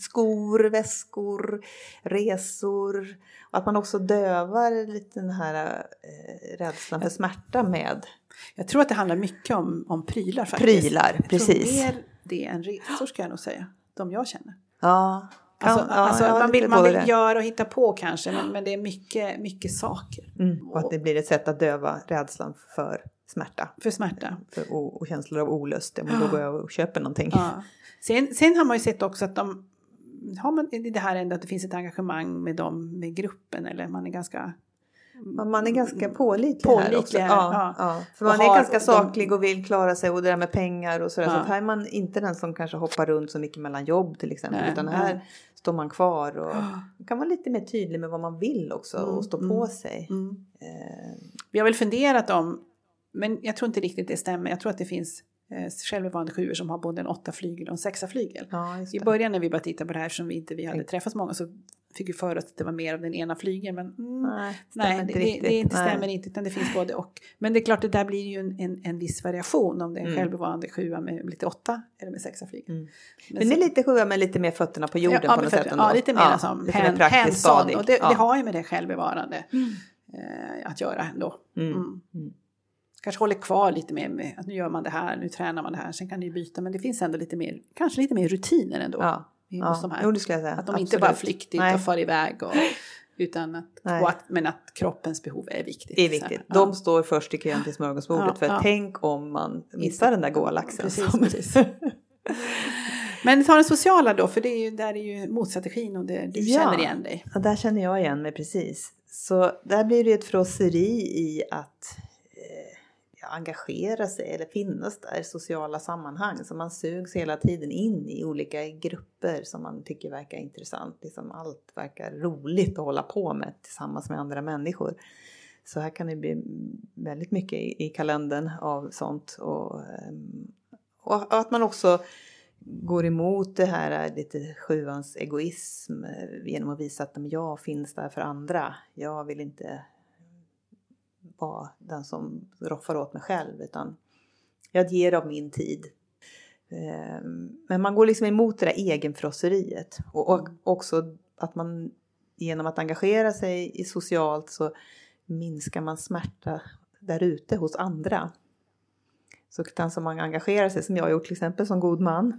skor, väskor, resor och att man också dövar lite den här eh, rädslan för smärta med Jag tror att det handlar mycket om, om prylar faktiskt. prylar. Jag Precis. tror mer det än resor ska jag nog säga. De jag känner. Ja, Alltså, ja, alltså, man vill, man vill göra och hitta på kanske men, men det är mycket, mycket saker Mm, och att det blir ett sätt att döva rädslan för smärta. för smärta. För, och, och känslor av olust. Men då går jag och köper någonting. Ja. Sen, sen har man ju sett också att de har man det här ändå att det finns ett engagemang med dem med gruppen eller man är ganska man är ganska pålitlig, här också. här, ja, ja. För man är ganska saklig och vill klara sig och det där med pengar och sådär. Så Ja. att här är man inte den som kanske hoppar runt så mycket mellan jobb till exempel. Nej, utan nej. här står man kvar och Ja. kan vara lite mer tydlig med vad man vill också Mm, och stå mm. på sig. mm. Eh, Vi har väl funderat om, men jag tror inte riktigt det stämmer. Jag tror att det finns eh, självbevarande sjuor som har både en åtta flygel och en sexa flygel. ja, I början när vi började titta på det här som vi inte vi hade Mm. träffat så många så fick vi för att det var mer av den ena flygeln. Men mm, Nej, nej, inte det, det, det inte Nej. stämmer inte utan det finns både och. Men det är klart det där blir ju en, en, en viss variation om det är en Mm. självbevarande sjua med lite åtta eller med sexa flygel. Mm. Men Men det är lite sjua med lite mer fötterna på jorden ja, på något sätt ändå. Ja, lite mer som lite mer hand, stadig. Och det, ja. det har ju med det självbevarande eh, att göra ändå. Mm. Mm. Mm. Kanske håller kvar lite mer med att nu gör man det här, nu tränar man det här, sen kan ju byta. Men det finns ändå lite mer, kanske lite mer rutiner ändå. Ja. Hos de Ja. här. Jo, det skulle jag säga. Att de inte bara Absolut. flyktigt Nej. och far iväg. Och, utan att, och att, men att kroppens behov är viktigt. Det är viktigt. här, De ja. står först i kön till smörgåsbordet. Ja, för ja. tänk om man missar den där goa laxen. Precis, som- precis. Men ta den sociala då, för det är ju, där är ju motstrategin och det, du Ja. känner igen dig. Ja, där känner jag igen mig precis. Så där blir det ett frosseri i att ja, engagera sig eller finnas där i sociala sammanhang. Så man sugs hela tiden in i olika grupper som man tycker verkar intressant. Liksom allt verkar roligt att hålla på med tillsammans med andra människor. Så här kan det bli väldigt mycket i, i kalendern av sånt. Och, ehm, och att man också går emot det här eh, lite sjuans egoism eh, genom att visa att jag finns där för andra. Jag vill inte vara den som roffar åt mig själv utan jag ger av min tid. Eh, Men man går liksom emot det där egenfrosseriet och, och också att man genom att engagera sig i socialt så minskar man smärta där ute hos andra. Så den som man engagerar sig, som jag har gjort till exempel som god man,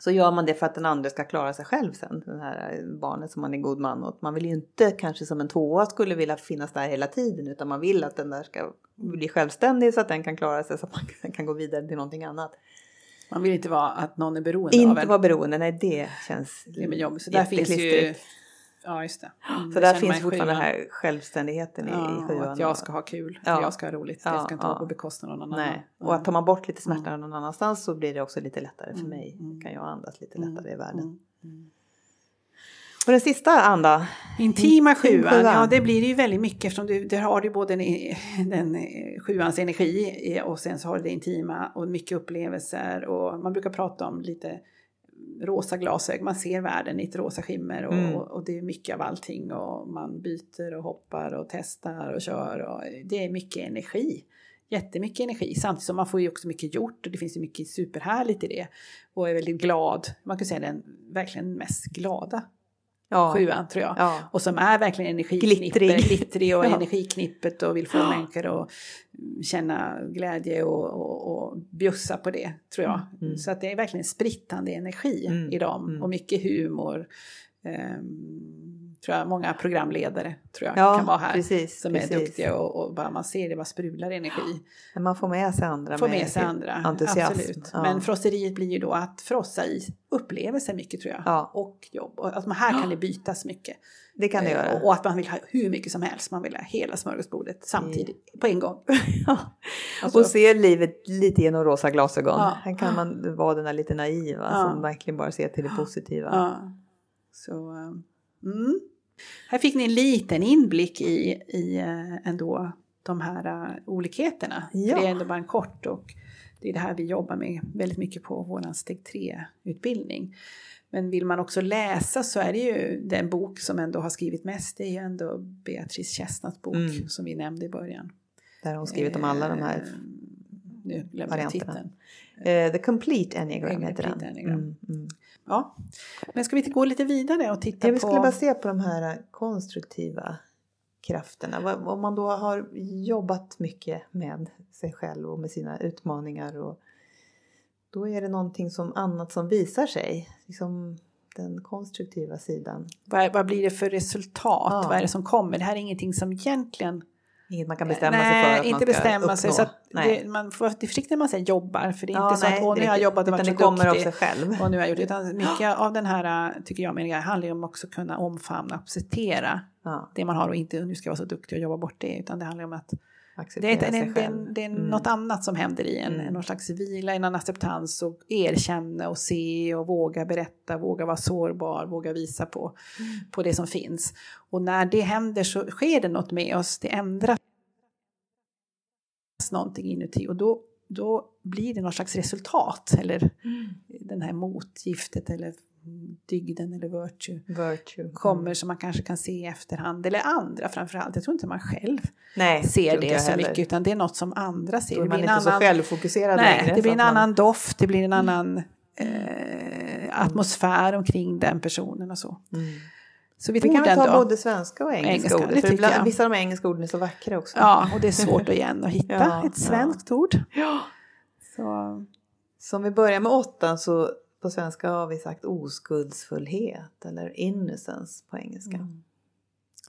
så gör man det för att den andra ska klara sig själv sen, det här barnet som man är god man åt. Man vill ju inte kanske som en tvåa skulle vilja finnas där hela tiden utan man vill att den där ska bli självständig så att den kan klara sig så att man kan gå vidare till någonting annat. Man vill inte vara att någon är beroende av Inte en. vara beroende, nej det känns Det jobbigt. Så där finns ju... Ja, just det. Mm, Så det där finns i fortfarande den här självständigheten i, i Ja, och sjuan. att jag ska ha kul, Ja. jag ska ha roligt, Ja, det ska inte vara ja. på bekostnad av någon Nej, annan. och att tar man bort lite smärta någon annanstans så blir det också lite lättare för Mm, mig. mm. Kan jag andas lite Mm, lättare i världen. mm, mm. Och den sista anda, Intima Intim sjuan, sjuan. ja det blir det ju väldigt mycket eftersom du, där har du både den, den eh, sjuans energi i- och sen så har du det intima och mycket upplevelser och man brukar prata om lite rosa glasögon, man ser världen i ett rosa skimmer och, Mm. och det är mycket av allting. Och man byter och hoppar och testar och kör och det är mycket energi. Jättemycket energi. Samtidigt som man får ju också mycket gjort och det finns ju mycket superhärligt i det. Och är väldigt glad, man kan säga den verkligen mest glada Ja. sjuan tror jag. Ja. Och som är verkligen energiknippet, glittrig och Ja. energiknippet och vill få människor att känna glädje och, och, och bjussa på det tror jag. Mm. Så att det är verkligen sprittande energi Mm. i dem Mm. och mycket humor. Ehm, tror jag många programledare tror jag Ja, kan vara här. precis, som precis. är duktiga och, och bara man ser det bara sprular energi. Men man får med sig andra. Få med sig andra, entusiasm. absolut. Ja. Men frosseriet blir ju då att frossa i upplevelser mycket tror jag. Ja. Och jobb. Och att man här kan det bytas mycket. Det kan det Eh, göra. Och, att man vill ha hur mycket som helst. Man vill ha hela smörgåsbordet samtidigt, på en gång. Alltså- och se livet lite genom rosa glasögon. Här kan man vara den där lite naiva som verkligen bara ser till det positiva. Så, eh, mm. Här fick ni en liten inblick i, i eh, ändå de här eh, olikheterna. Ja. Det är ändå bara en kort och det är det här vi jobbar med väldigt mycket på vår steg 3-utbildning. Men vill man också läsa så är det ju den bok som ändå har skrivit mest, det är ju ändå Beatrice Kästnats bok Mm. som vi nämnde i början. Där har hon skrivit om alla de här. Nu glömde jag titeln. Eh, The Complete Enneagram heter den. Enneagram. Mm, mm. Ja. Men ska vi inte gå lite vidare och titta Ja, vi på... skulle bara se på de här konstruktiva krafterna. Om man då har jobbat mycket med sig själv och med sina utmaningar och då är det någonting som annat som visar sig. Liksom den konstruktiva sidan. Vad, vad blir det för resultat? Ja. Vad är det som kommer? Det här är ingenting som egentligen... Inget man kan bestämma nej, sig för att inte man ska bestämma uppnå. sig. Så det, man får vara försiktig när man säger jobbar. För det är Ja, inte så nej, att åh, nu har jag jobbat och varit så kommer av duktig. sig själv. Och nu har jag gjort. Utan mycket av den här, tycker jag, meningen handlar ju om också kunna omfamna och acceptera Ja, det man har och inte nu ska jag vara så duktig och jobba bort det. Utan det handlar om att det är, sig är, det, är, Mm. något annat som händer i en. Mm. Någon slags vila, en acceptans och erkänna och se och våga berätta, våga vara sårbar, våga visa på, Mm. på det som finns. Och när det händer så sker det något med oss, det ändras någonting inuti och då, då blir det någon slags resultat eller Mm. den här motgiftet eller dygden eller virtue Virtue. kommer Mm. som man kanske kan se i efterhand eller andra framförallt. Jag tror inte man själv Nej, ser det så heller. mycket utan det är något som andra ser. Då är Det man blir inte en så annan, självfokuserad nej, längre. det blir en man- annan doft, det blir en annan eh, atmosfär omkring den personen och så. Mm. Så vi, Vi kan väl ta både svenska och engelska, Engelska, det För ibland, vissa av de engelska orden är så vackra också. Ja, och det är svårt igen att hitta Ja, ett svenskt ord. Ja. Så, Så om vi börjar med åttan så på svenska har vi sagt oskuldsfullhet eller innocence på engelska. mm.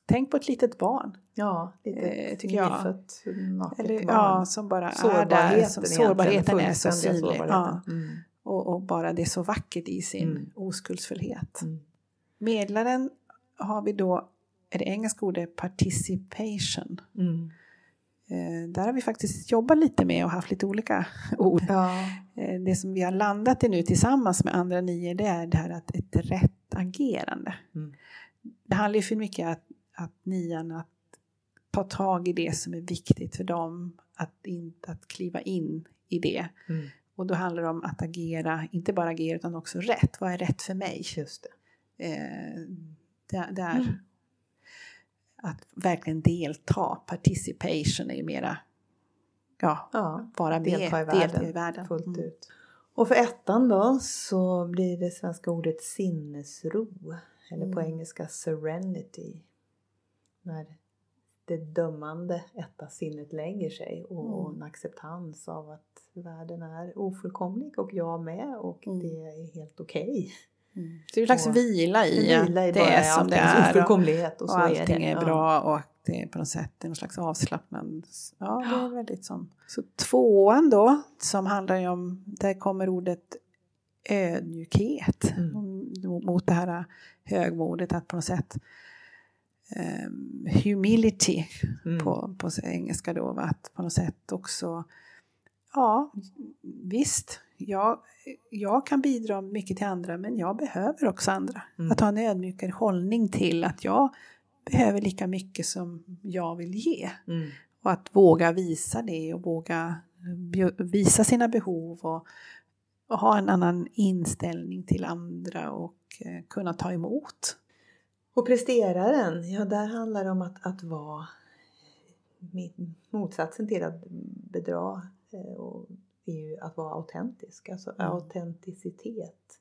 Tänk på ett litet barn. Ja, lite Eh, tycker jag. nyfött naket Eller, barn. ja, som bara är där. Sårbarheten, Som, sårbarheten är så synlig. sårbarheten. Ja, Mm. och, och bara det är så vackert i sin Mm. oskuldsfullhet. Mm. Medlaren har vi då, är det engelska ordet participation. Mm. Eh, där har vi faktiskt jobbat lite med och haft lite olika ord. Ja. Eh, det som vi har landat i nu tillsammans med andra nior det är det här att ett rätt agerande. Mm. Det handlar ju för mycket att, att nian att ta tag i det som är viktigt för dem, att, inte, att kliva in i det. Mm. Och då handlar det om att agera, inte bara agera utan också rätt. Vad är rätt för mig? Just det. Eh, det, det är Mm. Att verkligen delta. Participation är ju mera, ja, Ja, vara med, delta i delta världen, i världen. fullt Mm. ut. Och för ettan då så blir det svenska ordet sinnesro. Eller på Mm. engelska serenity. När det dömande etta sinnet lägger sig och, och Mm. en acceptans av att världen är ofullkomlig och jag med och Mm. det är helt okej. Mm. Så det är en slags Och vila i En att det bara är som det är. Ofullkomlighet och, och så är allting det. är, bra och att det är på något sätt någon slags avslappnad. Ja, det är väldigt som. Så tvåan då, som handlar ju om, där kommer ordet ödmjukhet Mm. Mot det här högmodet att på något sätt um, humility Mm. på, på engelska då, att på något sätt också, ja visst, jag, jag kan bidra mycket till andra men jag behöver också andra. Mm. Att ha en ödmjukare hållning till att jag behöver lika mycket som jag vill ge. Mm. Och att våga visa det och våga visa sina behov och, och ha en annan inställning till andra och eh, kunna ta emot. Och presteraren, ja där handlar det om att, att vara motsatsen till att bedra eh, och är ju att vara autentisk, alltså mm. autenticitet.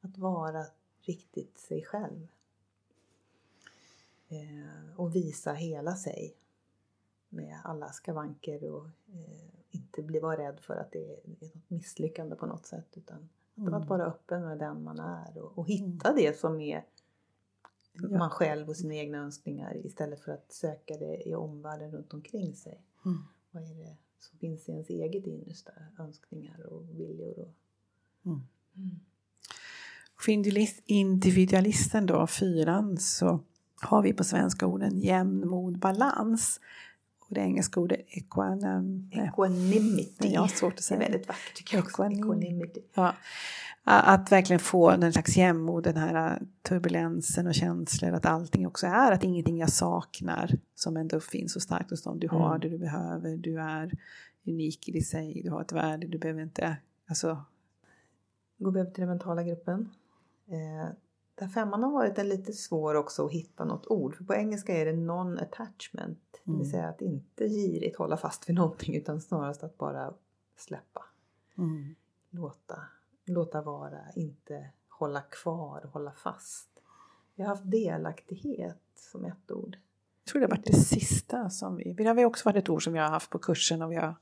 Att vara riktigt sig själv. Eh, och visa hela sig med alla skavanker och eh, inte bli vara rädd för att det är något misslyckande på något sätt utan mm. att vara öppen med den man är och, och hitta mm. det som är ja. man själv och sina egna önskningar istället för att söka det i omvärlden runt omkring sig. Mm. Vad är det som finns i ens eget innersta önskningar och viljor? Och, mm. Mm. För individualisten då, fyran, så har vi på svenska orden jämnmod, balans. Och det engelska ordet equanam, equanimity. Jag har svårt att säga. Det är väldigt vackert tycker jag också. Equanimity. Ja. Att verkligen få den slags jämnmod, den här turbulensen och känslor att allting också är, att ingenting jag saknar som ändå finns så starkt hos dem. Du har mm. det du behöver, du är unik i dig sig, du har ett värde, du behöver inte, alltså. Går vi över till den mentala gruppen. Eh, där femman har varit en lite svår också att hitta något ord. För på engelska är det non-attachment. Det vill mm. säga att inte girigt hålla fast vid någonting utan snarast att bara släppa. Mm. Låta, låta vara, inte hålla kvar, hålla fast. Vi har haft delaktighet som ett ord. Jag tror det har varit det sista som vi... Det har också varit ett ord som vi har haft på kursen och vi har,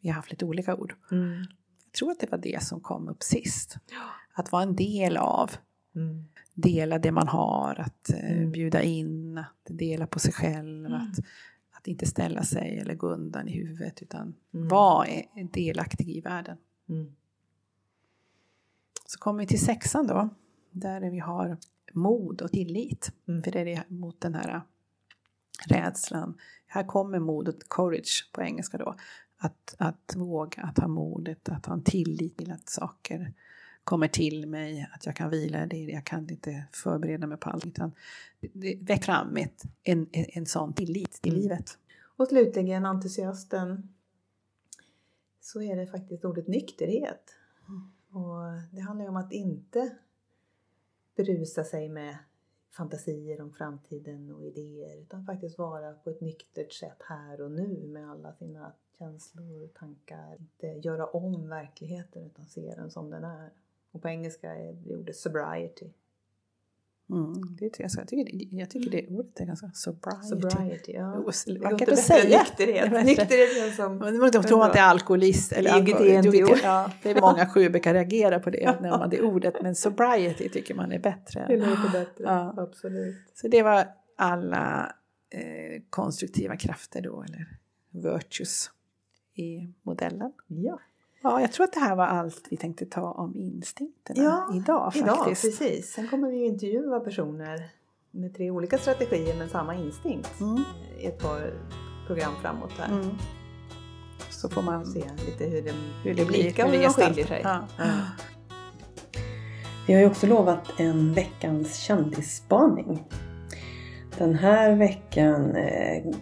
vi har haft lite olika ord. Mm. Jag tror att det var det som kom upp sist. Att vara en del av. Mm dela det man har, att eh, mm. bjuda in, att dela på sig själv, mm. att, att inte ställa sig eller gå undan i huvudet utan mm. vara delaktig i världen. Mm. Så kommer vi till sexan då, där vi har mod och tillit. Mm. För det är det mot den här rädslan. Här kommer mod och courage på engelska då. Att, att våga, att ha modet, att ha en tillit till att saker kommer till mig, att jag kan vila i det, jag kan inte förbereda mig på allt. Utan det väcker fram ett, en, en sån tillit till mm. livet. Och slutligen entusiasten så är det faktiskt ordet nykterhet. Mm. Och det handlar ju om att inte berusa sig med fantasier om framtiden och idéer utan faktiskt vara på ett nyktert sätt här och nu med alla sina känslor och tankar. Inte göra om verkligheten utan se den som den är. Och på engelska är det ordet sobriety. Mm, det är ganska, jag, tycker, jag tycker det ordet är ganska sobriety. Sobriety, ja. Vackert att säga. Nykterhet. Nykterhet som... Men man tror man att det är alkoholist. Eller alkohol, ja, det är många sju brukar reagera på det, när man det ordet. Men sobriety tycker man är bättre. Det låter bättre, ja. absolut. Så det var alla eh, konstruktiva krafter då, eller virtues i modellen. Ja. Ja, jag tror att det här var allt vi tänkte ta om instinkterna ja, idag faktiskt. Idag, precis. Sen kommer vi ju intervjua personer med tre olika strategier men samma instinkt mm. i ett par program framåt här. Mm. Så får man se lite hur det, hur det blir, hur det skiljer sig. Ja. Vi har ju också lovat en veckans kändisspaning. Den här veckan eh,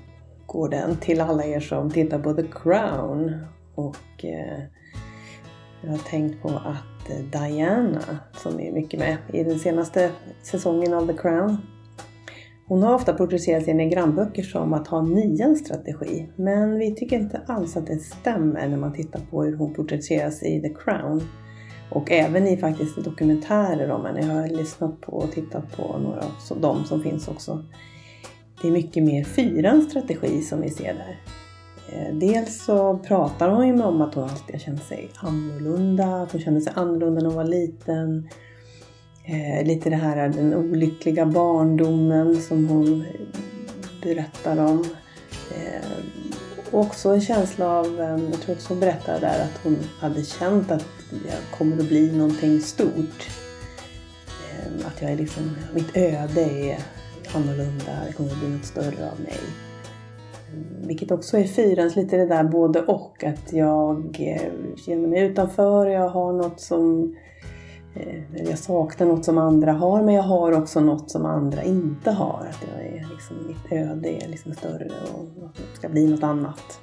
går den till alla er som tittar på The Crown och eh, jag har tänkt på att eh, Diana, som är mycket med i den senaste säsongen av The Crown, hon har ofta porträtterat sina grannböcker som att ha nians strategi. Men vi tycker inte alls att det stämmer när man tittar på hur hon porträtteras i The Crown. Och även i faktiskt dokumentärer om henne. Jag har lyssnat på och tittat på några av dem som finns också. Det är mycket mer fyrans strategi som vi ser där. Eh, dels så pratar hon ju om att hon alltid har känt sig annorlunda, att hon kände sig annorlunda när hon var liten. Eh, lite det här den olyckliga barndomen som hon eh, berättar om. Eh, också en känsla av, eh, jag tror också hon berättade där att hon hade känt att jag kommer att bli någonting stort. Att jag är liksom, mitt öde är annorlunda, det kommer att bli något större av mig. Vilket också är fyrans lite det där både och. Att jag eh, känner mig utanför, jag har något som eh, jag saknar något som andra har men jag har också något som andra inte har. Att jag är liksom, mitt öde är liksom större och ska bli något annat.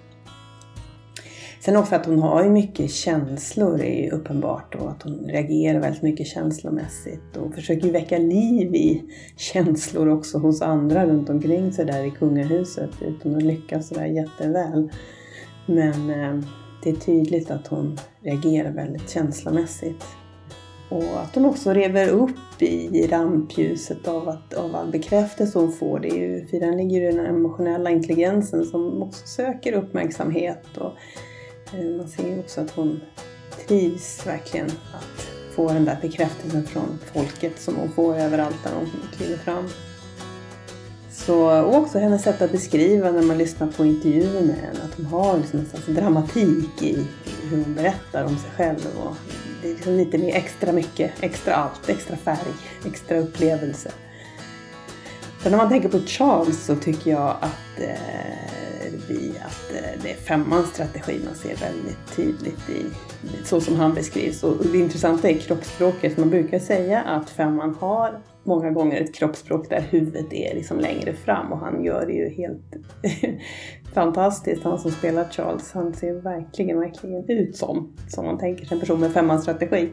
Sen också att hon har ju mycket känslor är ju uppenbart och att hon reagerar väldigt mycket känslomässigt och försöker ju väcka liv i känslor också hos andra runt omkring sig där i kungahuset utan att lyckas sådär jätteväl. Men eh, det är tydligt att hon reagerar väldigt känslomässigt. Och att hon också rever upp i rampljuset av, att, av all bekräftelse hon får. Det är ju, fyran ligger ju den emotionella intelligensen som också söker uppmärksamhet. Och man ser ju också att hon trivs verkligen att få den där bekräftelsen från folket som hon får överallt där hon kliver fram. Så, och också hennes sätt att beskriva när man lyssnar på intervjuer med henne, att hon har liksom en slags dramatik i hur hon berättar om sig själv. Och det är liksom lite mer extra mycket, extra allt, extra färg, extra upplevelse. Så när man tänker på Charles så tycker jag att, eh, vi, att eh, det är femmans strategi man ser väldigt tydligt i så som han beskrivs. Och det intressanta är kroppsspråket. Man brukar säga att femman har många gånger ett kroppsspråk där huvudet är liksom längre fram och han gör det ju helt fantastiskt. Han som spelar Charles, han ser verkligen, verkligen ut som, som man tänker sig en person med femmans strategi.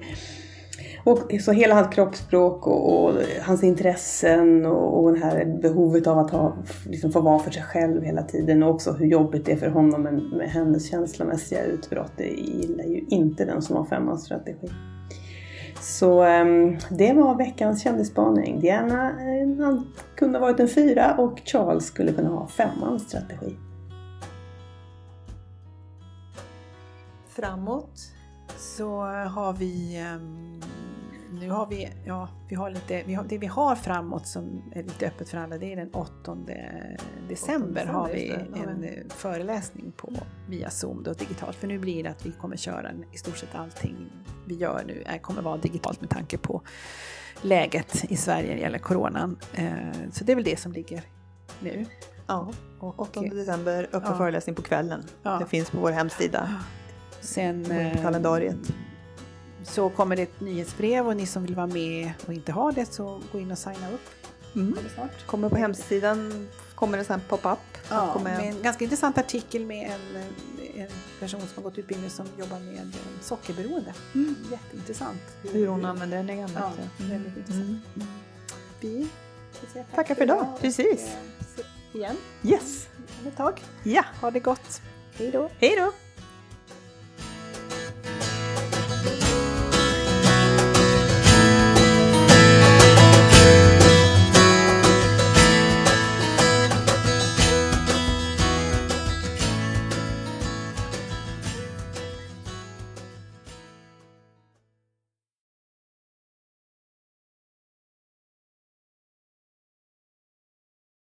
Och så hela hans kroppsspråk och, och hans intressen och, och det här behovet av att ha, liksom få vara för sig själv hela tiden och också hur jobbigt det är för honom med, med hennes känslomässiga utbrott. Det gillar ju inte den som har femmans strategi. Så ehm, det var veckans kändisspaning. Diana eh, kunde ha varit en fyra och Charles skulle kunna ha femmans strategi. Framåt så har vi ehm, nu har vi, ja, vi har lite, vi har, det vi har framåt som är lite öppet för alla det är den 8 december, har vi en ja. föreläsning på via Zoom då, digitalt. För nu blir det att vi kommer köra i stort sett allting vi gör nu är, kommer vara digitalt med tanke på läget i Sverige när det gäller coronan. Eh, så det är väl det som ligger nu. Ja, och 8 december, öppen ja. föreläsning på kvällen. Ja. Det finns på vår hemsida. Sen, eh, kalendariet så kommer det ett nyhetsbrev och ni som vill vara med och inte har det så gå in och signa upp. Mm. Snart. Kommer på hemsidan kommer det sen pop-up. Ja, kommer... med en ganska intressant artikel med en, en person som har gått utbildning som jobbar med sockerberoende. Mm. Jätteintressant. Hur, hon använder den gamla. Ja, mm. väldigt intressant. Mm. mm. Vi tackar för idag. Precis. igen. Yes. Om ett tag. Ja. Ha det gott. Hej då. Hej då.